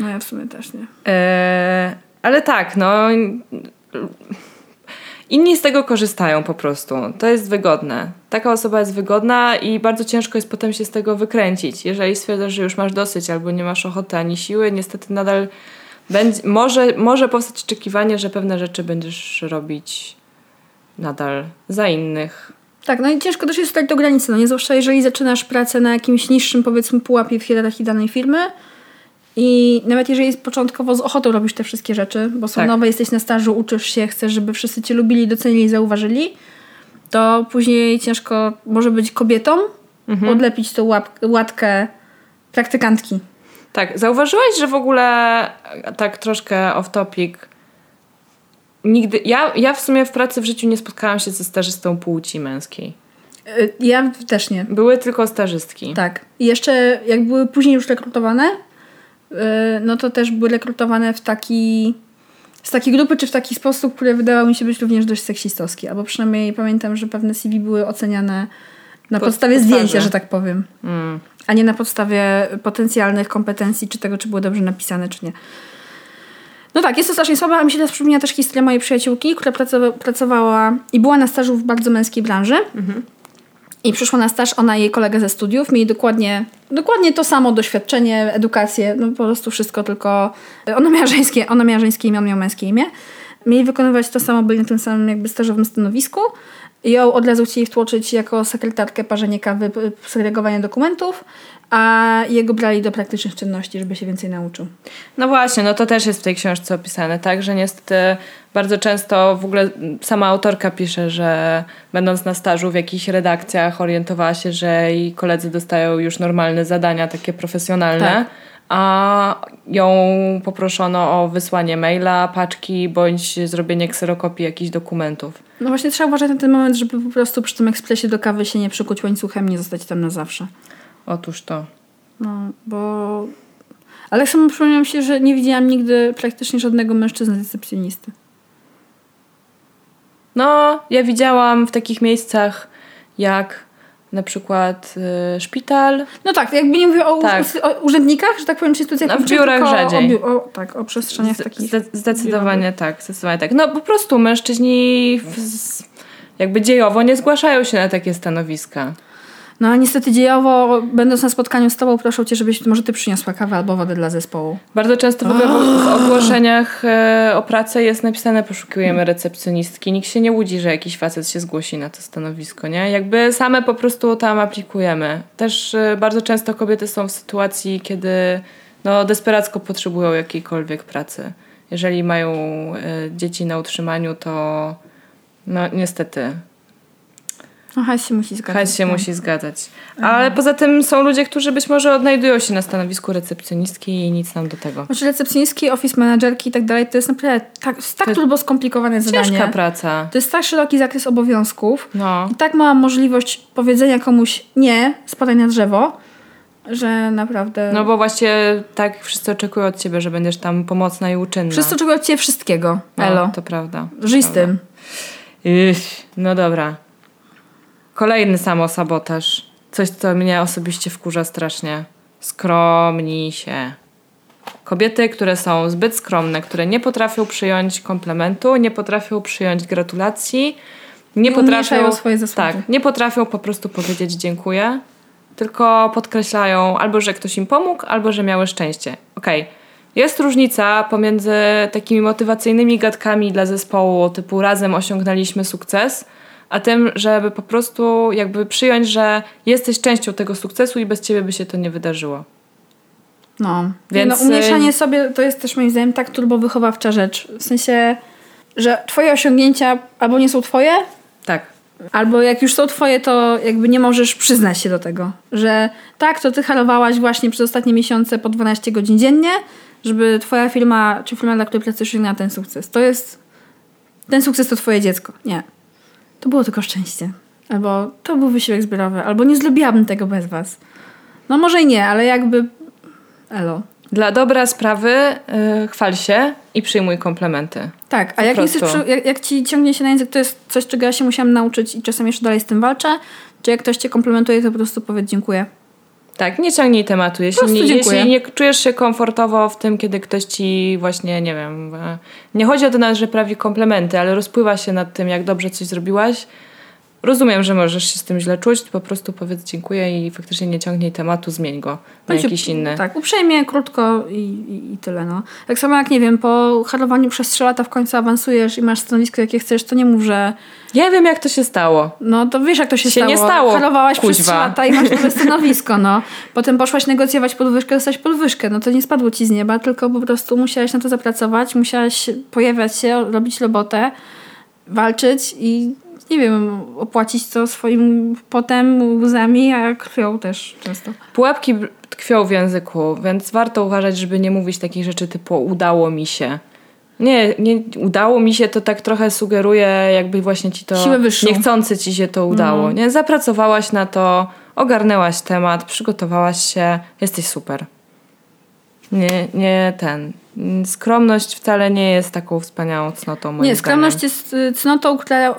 No ja w sumie też nie.
Eee, ale tak, no. Inni z tego korzystają po prostu. To jest wygodne. Taka osoba jest wygodna i bardzo ciężko jest potem się z tego wykręcić. Jeżeli stwierdzasz, że już masz dosyć albo nie masz ochoty ani siły, niestety nadal będzie, może, może powstać oczekiwanie, że pewne rzeczy będziesz robić nadal za innych.
Tak, no i ciężko też jest stać do granicy, no nie zwłaszcza jeżeli zaczynasz pracę na jakimś niższym powiedzmy pułapie w hierarchii danej firmy i nawet jeżeli początkowo z ochotą robisz te wszystkie rzeczy, bo są
Tak.
nowe, jesteś na stażu, uczysz się, chcesz, żeby wszyscy cię lubili, docenili, zauważyli, to później ciężko może być kobietom odlepić tą łap- łatkę praktykantki.
Tak, zauważyłaś, że w ogóle tak troszkę off topic. Nigdy, ja, ja w sumie w pracy w życiu nie spotkałam się ze stażystą płci męskiej.
Y, Ja też nie.
Były tylko stażystki.
Tak. I jeszcze jak były później już rekrutowane, yy, no to też były rekrutowane w taki z takiej grupy, czy w taki sposób, który wydawał mi się być również dość seksistowski. Albo przynajmniej pamiętam, że pewne CV były oceniane na
Po-
podstawie
po
zdjęcia, że tak powiem.
Mm.
A nie na podstawie potencjalnych kompetencji, czy tego, czy były dobrze napisane, czy nie. No tak, jest to strasznie słabe, a mi się teraz przypomina też historia mojej przyjaciółki, która pracowa- pracowała i była na stażu w bardzo męskiej branży. I przyszła na staż ona jej kolega ze studiów. Mieli dokładnie, dokładnie to samo doświadczenie, edukację, no po prostu wszystko, tylko ona miała żeńskie, ona miała żeńskie imię, on miał męskie imię. Mieli wykonywać to samo, byli na tym samym jakby stażowym stanowisku. Ją od razu chcieli wtłoczyć jako sekretarkę, parzenie kawy, segregowanie dokumentów, a jego brali do praktycznych czynności, żeby się więcej nauczył.
No właśnie, no to też jest w tej książce opisane, tak? Że niestety bardzo często w ogóle sama autorka pisze, że będąc na stażu w jakichś redakcjach orientowała się, że jej koledzy dostają już normalne zadania, takie profesjonalne.
Tak.
A ją poproszono o wysłanie maila, paczki bądź zrobienie kserokopii jakichś dokumentów.
No właśnie trzeba uważać na ten moment, żeby po prostu przy tym ekspresie do kawy się nie przykuć łańcuchem, nie zostać tam na zawsze.
Otóż to.
No, bo... Ale samo przypomniałam się, że nie widziałam nigdy praktycznie żadnego mężczyzny recepcjonisty.
No, ja widziałam w takich miejscach jak na przykład y, szpital.
No tak, jakby nie mówię o,
Tak.
u- o urzędnikach, że tak powiem, czy instytucjach
No, w biurach rzadziej.
O, o, tak, o przestrzeniach
Zde-
takich.
zde- zdecydowanie tak, zdecydowanie tak. No po prostu mężczyźni w, z, jakby dziejowo nie zgłaszają się na takie stanowiska.
No a niestety dziejowo, będąc na spotkaniu z tobą, proszę cię, żebyś może ty przyniosła kawę albo wodę dla zespołu.
Bardzo często w ogóle w, ogłoszeniach e, o pracę jest napisane poszukiwujemy recepcjonistki. Nikt się nie łudzi, że jakiś facet się zgłosi na to stanowisko, nie? Jakby same po prostu tam aplikujemy. Też e, bardzo często kobiety są w sytuacji, kiedy no, desperacko potrzebują jakiejkolwiek pracy. Jeżeli mają e, dzieci na utrzymaniu, to no niestety
No hajs się musi zgadzać.
hajs się
no.
musi zgadzać. Ale poza tym są ludzie, którzy być może odnajdują się na stanowisku recepcjonistki i nic nam do tego.
Znaczy recepcjonistki, office managerki i tak dalej, to jest naprawdę tak, tak
To
turbo skomplikowane zadanie.
Ciężka praca.
To jest tak szeroki zakres obowiązków
No.
i tak mała możliwość powiedzenia komuś nie, spadaj na drzewo, że naprawdę...
No bo właśnie tak wszyscy oczekują od ciebie, że będziesz tam pomocna i uczynna.
Wszyscy oczekują od ciebie wszystkiego,
no,
Elo.
To prawda.
Żyj z tym.
No dobra. Kolejny samosabotaż. Coś, co mnie osobiście wkurza strasznie. Skromnij się. Kobiety, które są zbyt skromne, które nie potrafią przyjąć komplementu, nie potrafią przyjąć gratulacji, nie potrafią
swoje zasługi.
Tak, nie potrafią po prostu powiedzieć dziękuję, tylko podkreślają albo, że ktoś im pomógł, albo, że miały szczęście. Okej. Jest różnica pomiędzy takimi motywacyjnymi gadkami dla zespołu, typu razem osiągnęliśmy sukces, a tym, żeby po prostu jakby przyjąć, że jesteś częścią tego sukcesu i bez ciebie by się to nie wydarzyło.
No.
Więc,
no, umniejszanie
y-
sobie to jest też moim zdaniem tak turbo wychowawcza rzecz. W sensie, że twoje osiągnięcia albo nie są twoje,
Tak.
albo jak już są twoje, to jakby nie możesz przyznać się do tego. Że tak, to ty halowałaś właśnie przez ostatnie miesiące po 12 godzin dziennie, żeby twoja firma, czy firma, dla której pracujesz, osiągnęła ten sukces. To jest... Ten sukces to twoje dziecko. Nie. To było tylko szczęście. Albo to był wysiłek zbiorowy. Albo nie zrobiłabym tego bez was. No może i nie, ale jakby... Elo.
Dla dobra sprawy yy, chwal się i przyjmuj komplementy.
Tak, a jak, przy- jak, jak ci ciągnie się na język, to jest coś, czego ja się musiałam nauczyć i czasem jeszcze dalej z tym walczę. Czy jak ktoś cię komplementuje, to po prostu powiedz dziękuję.
Tak, nie ciągnij tematu. Jeśli nie, jeśli nie czujesz się komfortowo w tym, kiedy ktoś ci właśnie, nie wiem, e, nie chodzi o to że prawi komplementy, ale rozpływa się nad tym, jak dobrze coś zrobiłaś. Rozumiem, że możesz się z tym źle czuć, po prostu powiedz dziękuję i faktycznie nie ciągnij tematu, zmień go na
Bądź
jakiś inny.
Tak, uprzejmie, krótko i, i, i tyle. No. Tak samo jak, nie wiem, po harowaniu przez 3 lata w końcu awansujesz i masz stanowisko, jakie chcesz, to nie mów, że
Ja wiem, jak to się stało.
no to wiesz, jak to się,
Się
stało.
nie stało,
Harowałaś przez 3
kuźwa.
lata i masz nowe stanowisko, no. Potem poszłaś negocjować podwyżkę, dostać podwyżkę. No to nie spadło ci z nieba, tylko po prostu musiałaś na to zapracować, musiałaś pojawiać się, robić robotę, walczyć i nie wiem, opłacić to swoim potem, łzami, a krwią też często.
Pułapki tkwią w języku, więc warto uważać, żeby nie mówić takich rzeczy typu udało mi się. Nie, nie udało mi się, to tak trochę sugeruje, jakby właśnie ci to
Siłę wyższą.
niechcący ci się to udało. Nie, zapracowałaś na to, ogarnęłaś temat, przygotowałaś się, jesteś super. Nie, nie ten. Skromność wcale nie jest taką wspaniałą cnotą. Moim
Nie, skromność
zdaniem.
jest y, cnotą, która y,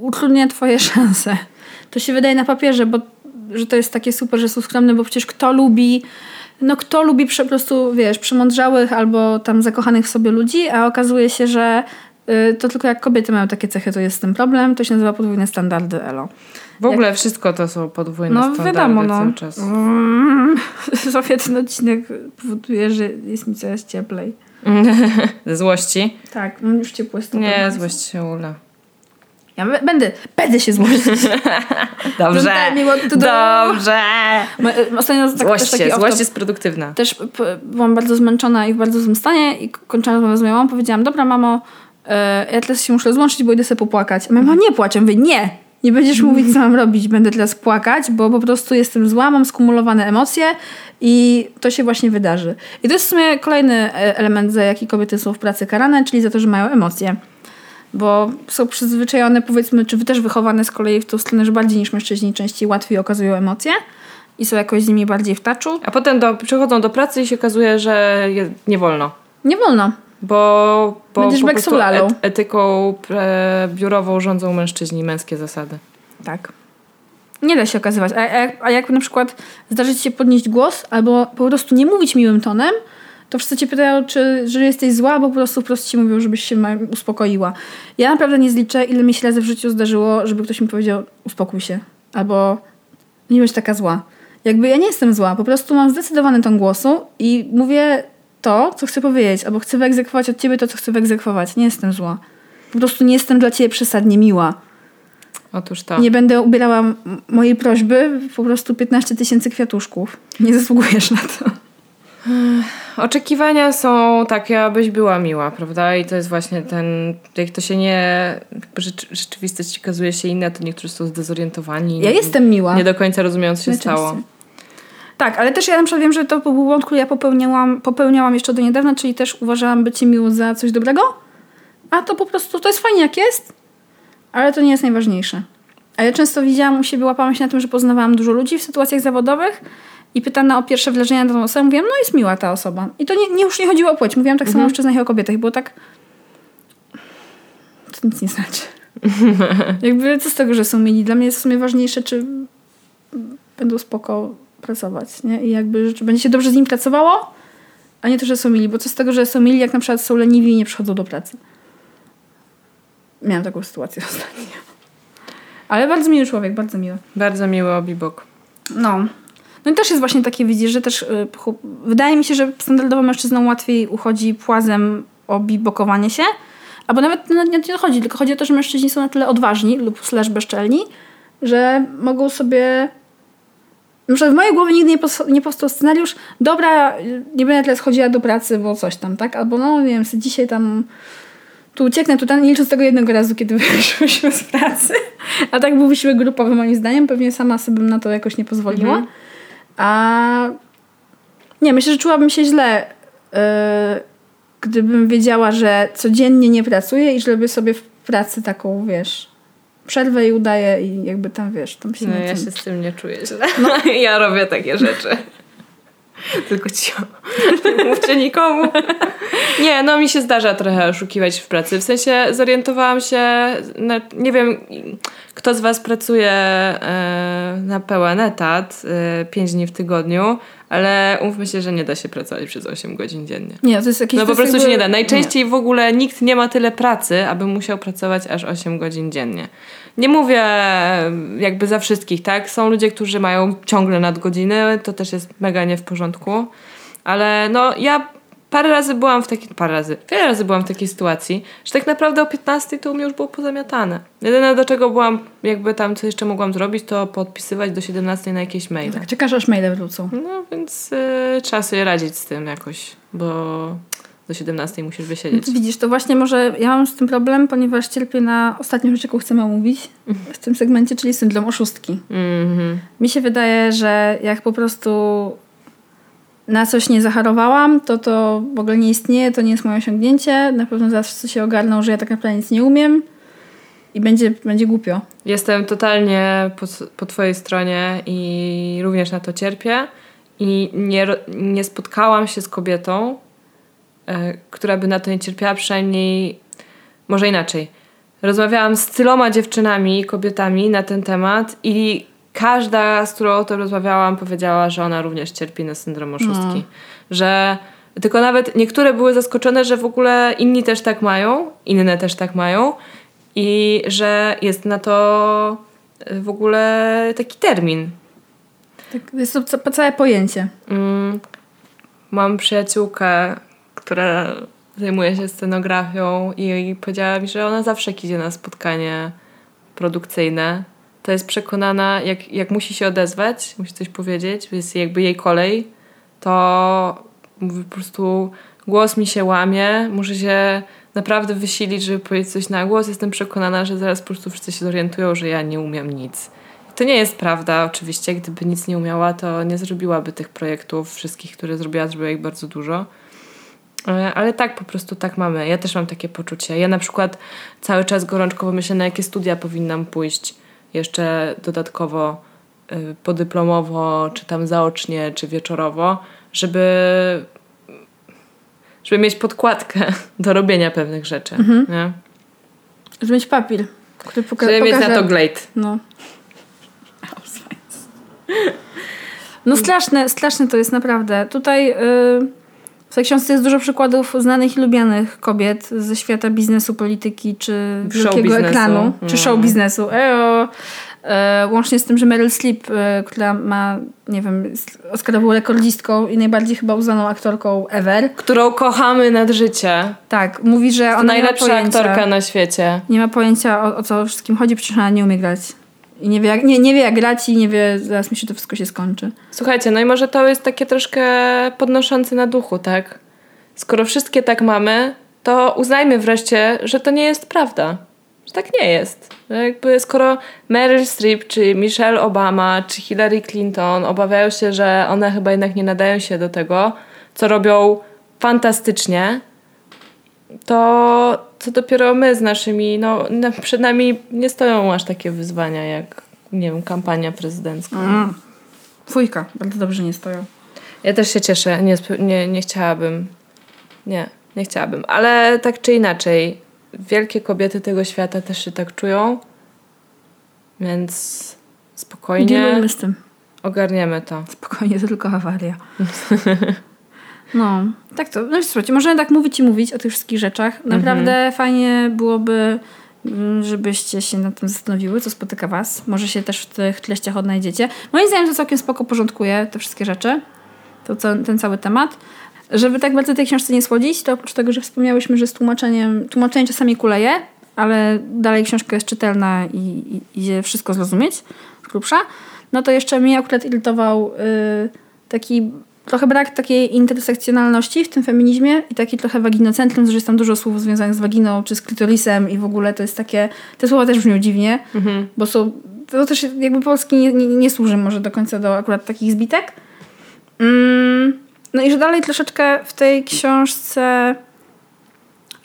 utrudnia twoje szanse. To się wydaje na papierze, bo że to jest takie super, że są skromne, bo przecież kto lubi, no kto lubi po prostu, wiesz, przemądrzałych albo tam zakochanych w sobie ludzi, a okazuje się, że y, to tylko jak kobiety mają takie cechy, to jest z tym problem. To się nazywa podwójne standardy elo.
W ogóle wszystko to są podwójne
No
standardy
wiadomo, no.
cały czas.
Mm, Zofia, ten odcinek powoduje, że jest mi coraz cieplej.
Ze złości?
Tak, mam już ciepłe stopy.
Nie, złość się ula.
Ja będę, będę się złościć.
Dobrze. Dobrze.
Ma- Ostatnio tak,
Złość się, złość jest produktywna.
Też byłam bardzo zmęczona i w bardzo złym stanie i kończyłam rozmowę z moją mamą. Powiedziałam, dobra mamo, ja teraz się muszę rozłączyć, bo idę sobie popłakać. A mama, nie płacz. Ja mówię, nie, nie będziesz mówić, co mam robić. Będę teraz płakać, bo po prostu jestem zła, mam skumulowane emocje i to się właśnie wydarzy. I to jest w sumie kolejny e, element, za jaki kobiety są w pracy karane, czyli za to, że mają emocje. Bo są przyzwyczajone, powiedzmy, czy wy też wychowane z kolei w tą stronę, że bardziej niż mężczyźni częściej łatwiej okazują emocje i są jakoś z nimi bardziej w taczu.
A potem do, przychodzą do pracy i się okazuje, że je, nie wolno.
Nie wolno.
Bo, bo
Będziesz
po prostu
lalą.
etyką biurową rządzą mężczyźni, męskie zasady.
Tak. Nie da się okazywać. A, a, jak, a jak na przykład zdarzy ci się podnieść głos, albo po prostu nie mówić miłym tonem, to wszyscy cię pytają, czy że jesteś zła, bo po prostu wprost ci mówią, żebyś się uspokoiła. Ja naprawdę nie zliczę, ile mi się razy w życiu zdarzyło, żeby ktoś mi powiedział, uspokój się. Albo nie bądź taka zła. Jakby ja nie jestem zła, po prostu mam zdecydowany ton głosu i mówię to, co chcę powiedzieć, albo chcę wyegzekwować od ciebie to, co chcę wyegzekwować. Nie jestem zła. Po prostu nie jestem dla ciebie przesadnie miła.
Otóż to.
Nie będę ubierała mojej prośby po prostu 15 tysięcy kwiatuszków. Nie zasługujesz na to.
Oczekiwania są takie, abyś była miła, prawda? I to jest właśnie ten, jak to się nie, rzecz, rzeczywistość okazuje się inna, to niektórzy są zdezorientowani.
Ja
nie,
jestem miła.
Nie do końca rozumieją, co się stało.
Tak, ale też ja na przykład wiem, że to był błąd, który ja popełniałam, popełniałam jeszcze do niedawna, czyli też uważałam bycie miło za coś dobrego, a to po prostu, to jest fajnie jak jest, ale to nie jest najważniejsze. A ja często widziałam u siebie, łapałam się na tym, że poznawałam dużo ludzi w sytuacjach zawodowych i pytana o pierwsze wrażenia na tą osobę, mówiłam, no jest miła ta osoba. I to nie, nie już nie chodziło o płeć, mówiłam tak samo o mężczyznach i o kobietach było tak... To nic nie znaczy. Jakby co z tego, że są mili? Dla mnie jest w sumie ważniejsze, czy będą spoko pracować, nie? I jakby, będzie się dobrze z nim pracowało, a nie to, że są mili. Bo co z tego, że są mili, jak na przykład są leniwi i nie przychodzą do pracy. Miałam taką sytuację ostatnio. Ale bardzo miły człowiek, bardzo miły.
Bardzo miły obibok.
No. No i też jest właśnie takie, widzisz, że też y, wydaje mi się, że standardowo mężczyznom łatwiej uchodzi płazem o bibokowanie się, albo nawet na nie nie chodzi, tylko chodzi o to, że mężczyźni są na tyle odważni lub slash bezczelni, że mogą sobie... Na przykład w mojej głowie nigdy nie, pos- nie powstał scenariusz, dobra, nie będę teraz chodziła do pracy, bo coś tam, tak? Albo no, nie wiem, dzisiaj tam tu ucieknę, tu ten, nie licząc tego jednego razu, kiedy wyszłyśmy z pracy. A tak był wysiłek grupowy moim zdaniem. Pewnie sama sobie bym na to jakoś nie pozwoliła. A nie, myślę, że czułabym się źle, yy, gdybym wiedziała, że codziennie nie pracuję i że robię sobie w pracy taką, wiesz, przerwę i udaję i jakby tam, wiesz, tam się
No, ja
tym-
się z tym nie czuję źle. ja robię takie rzeczy. Tylko cicho. Nie mówcie nikomu. Nie, no mi się zdarza trochę oszukiwać w pracy. W sensie zorientowałam się, na, nie wiem, kto z was pracuje e, na pełen etat, e, 5 dni w tygodniu, ale umówmy się, że nie da się pracować przez 8 godzin dziennie.
Nie, to jest jakieś...
No po prostu się nie da. Najczęściej w ogóle nikt nie ma tyle pracy, aby musiał pracować aż 8 godzin dziennie. Nie mówię jakby za wszystkich, tak? Są ludzie, którzy mają ciągle nadgodziny, to też jest mega nie w porządku. Ale no ja parę razy byłam w takiej, parę razy, wiele razy byłam w takiej sytuacji, że tak naprawdę o 15 to u mnie już było pozamiatane. Jedyne do czego byłam, jakby tam co jeszcze mogłam zrobić, to podpisywać do 17 na jakieś maile.
Tak, czekasz aż maile wrócą.
No więc y, trzeba sobie radzić z tym jakoś, bo do 17 musisz wysiedzieć.
Widzisz, to właśnie może ja mam z tym problem, ponieważ cierpię na ostatnią rzecz, jaką chcemy omówić w tym segmencie, czyli syndrom oszustki.
Mhm.
Mi się wydaje, że jak po prostu na coś nie zacharowałam, to to w ogóle nie istnieje, to nie jest moje osiągnięcie. Na pewno wszyscy się ogarną, że ja tak naprawdę nic nie umiem i będzie, będzie głupio.
Jestem totalnie po, po twojej stronie i również na to cierpię. I nie, nie spotkałam się z kobietą, e, która by na to nie cierpiała, przynajmniej może inaczej. Rozmawiałam z tyloma dziewczynami, kobietami na ten temat i każda, z którą o tym rozmawiałam, powiedziała, że ona również cierpi na syndrom oszustki. Że tylko nawet niektóre były zaskoczone, że w ogóle inni też tak mają, inne też tak mają i że jest na to y, w ogóle taki termin.
Tak, jest to ca- całe pojęcie.
Mm, mam przyjaciółkę, która zajmuje się scenografią i powiedziała mi, że ona zawsze idzie na spotkanie produkcyjne, to jest przekonana, jak, jak musi się odezwać, musi coś powiedzieć, jest jakby jej kolej, to mówi po prostu głos mi się łamie, muszę się naprawdę wysilić, żeby powiedzieć coś na głos. Jestem przekonana, że zaraz po prostu wszyscy się zorientują, że ja nie umiem nic. To nie jest prawda, oczywiście. Gdyby nic nie umiała, to nie zrobiłaby tych projektów wszystkich, które zrobiła, zrobiła ich bardzo dużo. E, Ale tak, po prostu tak mamy. Ja też mam takie poczucie. Ja na przykład cały czas gorączkowo myślę, na jakie studia powinnam pójść jeszcze dodatkowo y, podyplomowo, czy tam zaocznie, czy wieczorowo, żeby, żeby mieć podkładkę do robienia pewnych rzeczy. Nie?
Żeby mieć papier, który poka-
Żeby mieć
pokaże...
na to glade.
No. No straszne, straszne to jest naprawdę. Tutaj yy, tej książce jest dużo przykładów znanych i lubianych kobiet ze świata biznesu, polityki czy
Show
wielkiego
biznesu.
ekranu, czy
Mm.
show biznesu. Eo. E, łącznie z tym, że Meryl Streep, e, która ma, nie wiem, Oscarową rekordzistką i najbardziej chyba uznaną aktorką ever.
Którą kochamy nad życie.
Tak, mówi, że ona
najlepsza
nie ma pojęcia,
aktorka na świecie.
nie ma pojęcia o, o co wszystkim chodzi, przecież ona nie umie grać. I nie wie, jak, nie, nie wie jak grać i nie wie, zaraz mi się to wszystko się skończy.
Słuchajcie, no i może to jest takie troszkę podnoszące na duchu, tak? Skoro wszystkie tak mamy, to uznajmy wreszcie, że to nie jest prawda. Że tak nie jest. Że jakby skoro Meryl Streep, czy Michelle Obama, czy Hillary Clinton obawiają się, że one chyba jednak nie nadają się do tego, co robią fantastycznie, to co dopiero my z naszymi, no przed nami nie stoją aż takie wyzwania jak, nie wiem, kampania prezydencka.
Mm. Fujka, bardzo dobrze nie stoją.
Ja też się cieszę. Nie, nie, nie chciałabym. Nie, nie chciałabym. Ale tak czy inaczej, wielkie kobiety tego świata też się tak czują. Więc spokojnie
Dzielujmy z tym.
ogarniemy to.
Spokojnie, to tylko awaria. No, tak to. No słuchajcie, możemy tak mówić i mówić o tych wszystkich rzeczach. Naprawdę fajnie byłoby, mm, żebyście się nad tym zastanowiły, co spotyka was. Może się też w tych treściach odnajdziecie. Moim zdaniem to całkiem spoko porządkuje te wszystkie rzeczy. To ten cały temat. Żeby tak bardzo tej książce nie słodzić, to oprócz tego, że wspomniałyśmy, że z tłumaczeniem, tłumaczenie czasami kuleje, ale dalej książka jest czytelna i, i idzie wszystko zrozumieć z grubsza, no to jeszcze mnie akurat irytował y, taki trochę brak takiej intersekcjonalności w tym feminizmie i taki trochę waginocentrum, że jest tam dużo słów związanych z waginą czy z klitorisem i w ogóle to jest takie, te słowa też brzmią dziwnie, bo są, to też jakby polski nie, nie, nie służy może do końca do akurat takich zbitek. Mm, no i że dalej troszeczkę w tej książce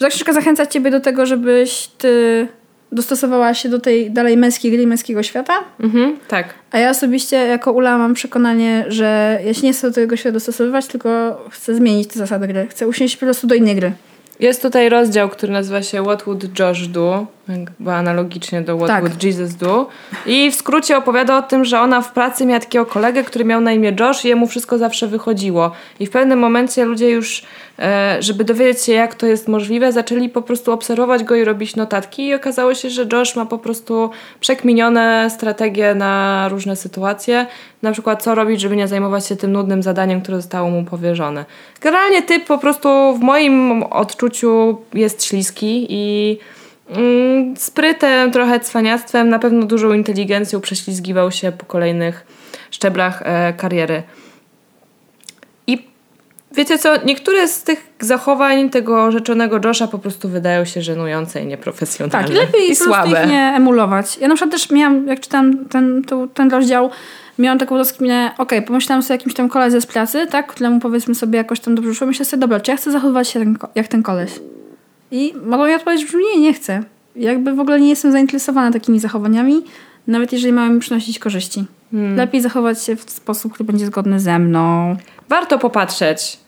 że ta książka zachęca ciebie do tego, żebyś ty dostosowała się do tej dalej męskiej gry i męskiego świata.
Mhm, tak.
A ja osobiście jako Ula mam przekonanie, że ja się nie chcę do tego świata dostosowywać, tylko chcę zmienić te zasady gry. Chcę usiąść po prostu do innej gry.
Jest tutaj rozdział, który nazywa się What Would Josh Do? Jakby analogicznie do What
Tak.
Would Jesus Do? I w skrócie opowiada o tym, że ona w pracy miała takiego kolegę, który miał na imię Josh i jemu wszystko zawsze wychodziło. I w pewnym momencie ludzie już, e, żeby dowiedzieć się jak to jest możliwe, zaczęli po prostu obserwować go i robić notatki i okazało się, że Josh ma po prostu przekminione strategie na różne sytuacje. Na przykład co robić, żeby nie zajmować się tym nudnym zadaniem, które zostało mu powierzone. Generalnie typ po prostu w moim odczuciu jest śliski i sprytem, trochę cwaniactwem, na pewno dużą inteligencją prześlizgiwał się po kolejnych szczeblach e, kariery. I wiecie co, niektóre z tych zachowań tego rzeczonego Josha po prostu wydają się żenujące i nieprofesjonalne.
Tak, i lepiej
i słabe.
ich nie emulować. Ja na przykład też miałam, jak czytam ten, to, ten rozdział, miałam taką rozkminę, okej, pomyślałam sobie o jakimś tam koledze z pracy, tak, któremu powiedzmy sobie jakoś tam dobrze szło, myślę sobie, dobra, czy ja chcę zachowywać się ten, jak ten koleś? I mogą mi odpowiedzieć, brzmi, nie, nie chcę. Jakby w ogóle nie jestem zainteresowana takimi zachowaniami, nawet jeżeli mają mi przynosić korzyści.
Hmm.
Lepiej zachować się w sposób, który będzie zgodny ze mną.
Warto popatrzeć,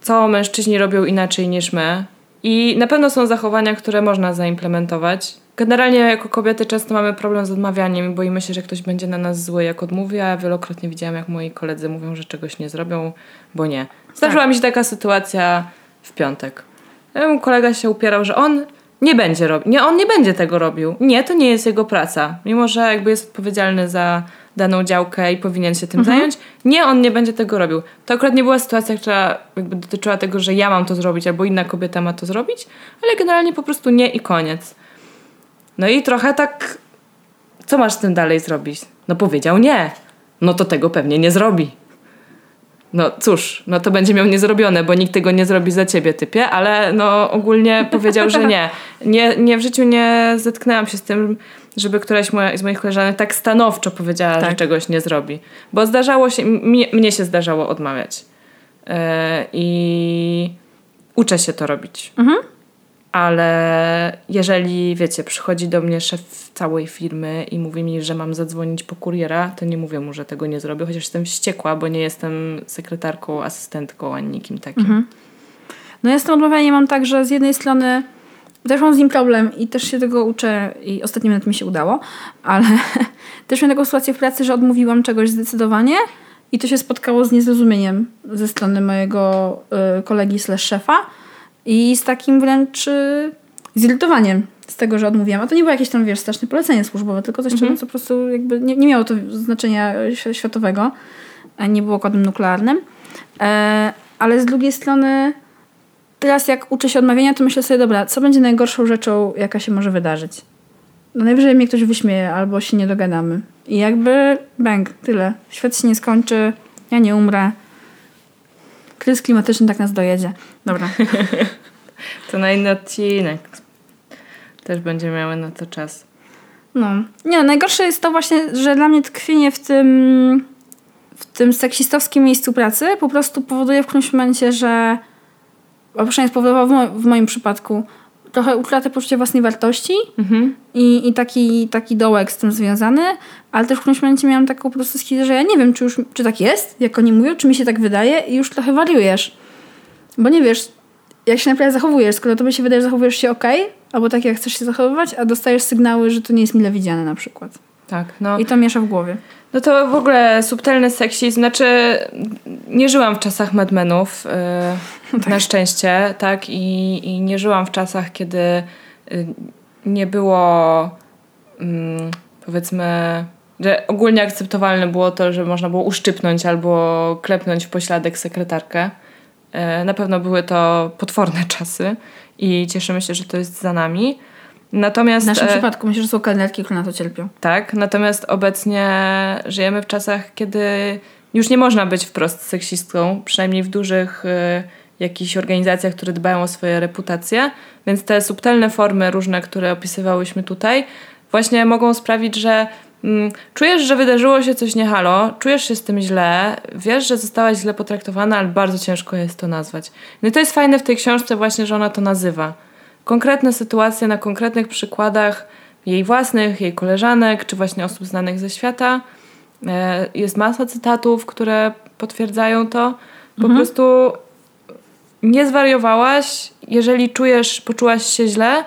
co mężczyźni robią inaczej niż my. I na pewno są zachowania, które można zaimplementować. Generalnie jako kobiety często mamy problem z odmawianiem i boimy się, że ktoś będzie na nas zły, jak odmówi, a ja wielokrotnie widziałam, jak moi koledzy mówią, że czegoś nie zrobią, bo nie. Zdarzyła mi się taka sytuacja w piątek. Mój kolega się upierał, że on nie będzie robił. Nie, on nie będzie tego robił. Nie, to nie jest jego praca. Mimo, że jakby jest odpowiedzialny za daną działkę i powinien się tym zająć. Nie, on nie będzie tego robił. To akurat nie była sytuacja, która jakby dotyczyła tego, że ja mam to zrobić albo inna kobieta ma to zrobić, ale generalnie po prostu nie i koniec. No i trochę tak, co masz z tym dalej zrobić? No powiedział nie. No to tego pewnie nie zrobi. No cóż, no to będzie miał niezrobione, bo nikt tego nie zrobi za ciebie, typie, ale no ogólnie powiedział, że nie. nie. Nie, w życiu nie zetknęłam się z tym, żeby któraś moja, z moich koleżanek tak stanowczo powiedziała, że
Tak.
czegoś nie zrobi. Bo zdarzało się, mnie, mnie się zdarzało odmawiać. E, I uczę się to robić. Ale jeżeli, wiecie, przychodzi do mnie szef całej firmy i mówi mi, że mam zadzwonić po kuriera, to nie mówię mu, że tego nie zrobię, chociaż jestem wściekła, bo nie jestem sekretarką, asystentką ani nikim takim.
No ja z tym odmawianiem mam tak, że z jednej strony też mam z nim problem i też się tego uczę i ostatnio nawet mi się udało, ale Też miałam taką sytuację w pracy, że odmówiłam czegoś zdecydowanie i to się spotkało z niezrozumieniem ze strony mojego y, kolegi slash szefa i z takim wręcz y, zirytowaniem z tego, że odmówiłam. A to nie było jakieś tam, wiesz, straszne polecenie służbowe, tylko coś, czego co po prostu jakby nie, nie miało to znaczenia świ- światowego, nie było kodem nuklearnym. E, ale z drugiej strony teraz jak uczę się odmawiania, to myślę sobie, dobra, co będzie najgorszą rzeczą, jaka się może wydarzyć? No najwyżej mnie ktoś wyśmieje albo się nie dogadamy. I jakby bang, tyle. Świat się nie skończy, ja nie umrę. Kryzys klimatyczny tak nas dojedzie. Dobra.
To na inny odcinek. Też będzie miały na to czas.
No. Nie, najgorsze jest to właśnie, że dla mnie tkwienie w tym w tym seksistowskim miejscu pracy po prostu powoduje w którymś momencie, że a przynajmniej spowodowało w moim przypadku trochę utratę poczucia własnej wartości
Mhm.
i, i taki, taki dołek z tym związany, ale też w którymś momencie miałam taką po prostu schizę, że ja nie wiem, czy już czy tak jest, jak oni mówią, czy mi się tak wydaje i już trochę wariujesz. Bo nie wiesz, jak się naprawdę zachowujesz, skoro tobie się wydaje, że zachowujesz się ok, albo tak jak chcesz się zachowywać, a dostajesz sygnały, że to nie jest mile widziane na przykład.
Tak, no.
I to miesza w głowie.
No to w ogóle subtelny seksizm, znaczy nie żyłam w czasach Madmenów, yy, na szczęście, tak, i, i nie żyłam w czasach, kiedy y, nie było mm, powiedzmy, że ogólnie akceptowalne było to, że można było uszczypnąć albo klepnąć w pośladek sekretarkę. E, Na pewno były to potworne czasy i cieszymy się, że to jest za nami. Natomiast
W naszym
e,
przypadku myślę, że są kelnerki, które na to cierpią.
tak, natomiast obecnie żyjemy w czasach, kiedy już nie można być wprost seksistką, przynajmniej w dużych y, jakichś organizacjach, które dbają o swoje reputacje, więc te subtelne formy różne, które opisywałyśmy tutaj, właśnie mogą sprawić, że mm, czujesz, że wydarzyło się coś niehalo, czujesz się z tym źle, wiesz, że zostałaś źle potraktowana, ale bardzo ciężko jest to nazwać. No i to jest fajne w tej książce właśnie, że ona to nazywa. Konkretne sytuacje na konkretnych przykładach jej własnych, jej koleżanek, czy właśnie osób znanych ze świata. E, Jest masa cytatów, które potwierdzają to. Po prostu nie zwariowałaś, jeżeli czujesz, poczułaś się źle,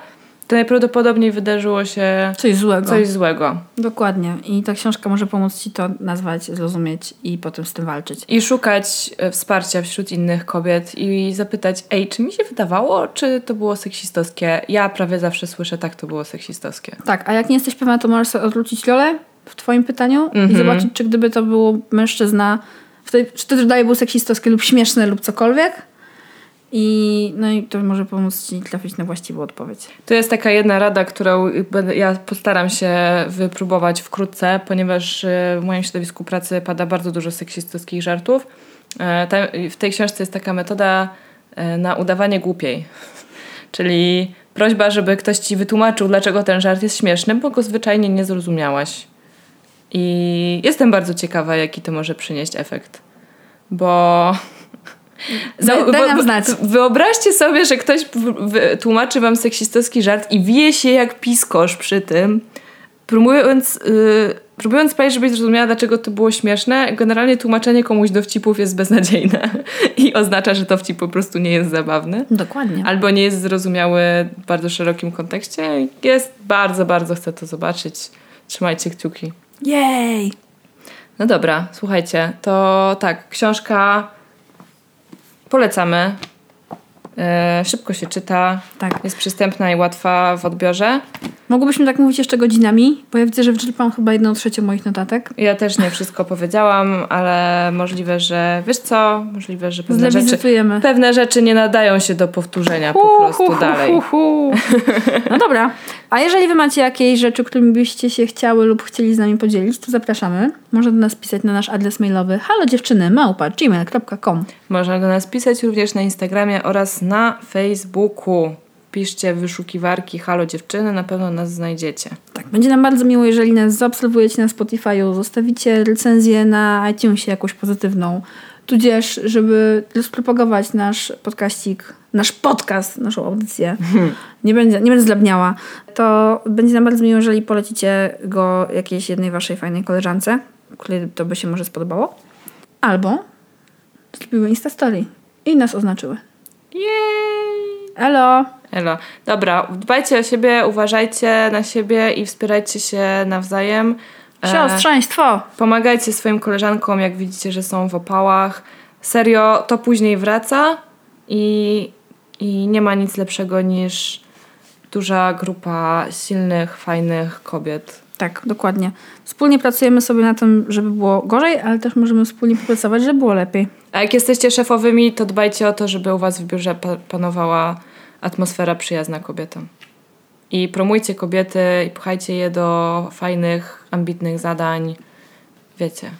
to najprawdopodobniej wydarzyło się
Coś złego.
coś złego.
Dokładnie. I ta książka może pomóc ci to nazwać, zrozumieć i potem z tym walczyć.
I szukać e, wsparcia wśród innych kobiet i zapytać, ej, czy mi się wydawało, czy to było seksistowskie? Ja prawie zawsze słyszę, tak, to było seksistowskie.
Tak, a jak nie jesteś pewna, to możesz sobie odwrócić rolę w twoim pytaniu i
Mhm.
zobaczyć, czy gdyby to był mężczyzna, wtedy, czy to dalej był seksistowskie lub śmieszne lub cokolwiek. I, no i to może pomóc ci trafić na właściwą odpowiedź.
To jest taka jedna rada, którą ja postaram się wypróbować wkrótce, ponieważ e, w moim środowisku pracy pada bardzo dużo seksistowskich żartów. E, W tej książce jest taka metoda e, na udawanie głupiej. Czyli prośba, żeby ktoś ci wytłumaczył, dlaczego ten żart jest śmieszny, bo go zwyczajnie nie zrozumiałaś. I jestem bardzo ciekawa, jaki to może przynieść efekt. Bo.
Daj- daj nam znać.
Wyobraźcie sobie, że ktoś tłumaczy wam seksistowski żart i wije się jak piskosz przy tym, próbując, yy, próbując sprawić, żebyś zrozumiała, dlaczego to było śmieszne. Generalnie tłumaczenie komuś dowcipów jest beznadziejne i oznacza, że dowcip po prostu nie jest zabawny.
Dokładnie.
Albo nie jest zrozumiały w bardzo szerokim kontekście. Jest bardzo, bardzo chcę to zobaczyć. Trzymajcie kciuki.
Jej!
No dobra, słuchajcie, to tak, książka polecamy. E, szybko się czyta,
Tak.
jest przystępna i łatwa w odbiorze.
Mogłybyśmy tak mówić jeszcze godzinami, bo ja widzę, że wyczerpałam chyba jedną trzecią moich notatek.
Ja też nie wszystko powiedziałam, ale możliwe, że wiesz co, możliwe, że pewne rzeczy, pewne rzeczy nie nadają się do powtórzenia po prostu dalej.
hu, hu. No dobra. A jeżeli wy macie jakieś rzeczy, którymi byście się chciały lub chcieli z nami podzielić, to zapraszamy. Można do nas pisać na nasz adres mailowy halodziewczyny małpa gmail.com
Można do nas pisać również na Instagramie oraz na Facebooku. Piszcie wyszukiwarki Halo Dziewczyny, na pewno nas znajdziecie.
Tak, będzie nam bardzo miło, jeżeli nas zaobserwujecie na Spotify'u, zostawicie recenzję na iTunesie jakąś pozytywną, tudzież, żeby rozpropagować nasz podcaścik, nasz podcast, naszą audycję, nie, będzie, nie będę zlabniała, to będzie nam bardzo miło, jeżeli polecicie go jakiejś jednej waszej fajnej koleżance, której to by się może spodobało, albo zrobiły Instastory i nas oznaczyły.
Jej!
Elo!
Elo. Dobra, dbajcie o siebie, uważajcie na siebie i wspierajcie się nawzajem.
Siostrzeństwo!
Pomagajcie swoim koleżankom, jak widzicie, że są w opałach. Serio, to później wraca i, i nie ma nic lepszego niż duża grupa silnych, fajnych kobiet.
Tak, dokładnie. Wspólnie pracujemy sobie na tym, żeby było gorzej, ale też możemy wspólnie popracować, żeby było lepiej.
A jak jesteście szefowymi, to dbajcie o to, żeby u was w biurze pa- panowała atmosfera przyjazna kobietom. I promujcie kobiety i pchajcie je do fajnych, ambitnych zadań. Wiecie,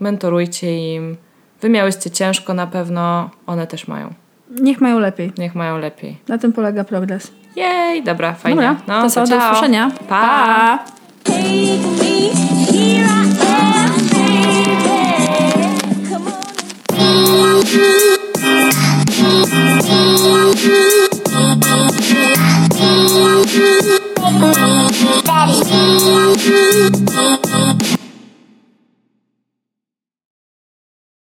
mentorujcie im. Wy miałyście ciężko na pewno, one też mają.
Niech mają lepiej.
Niech mają lepiej.
Na tym polega progres.
Jej, dobra, fajnie.
Dobra,
no,
to co, do usłyszenia.
pa.
Take Daddy.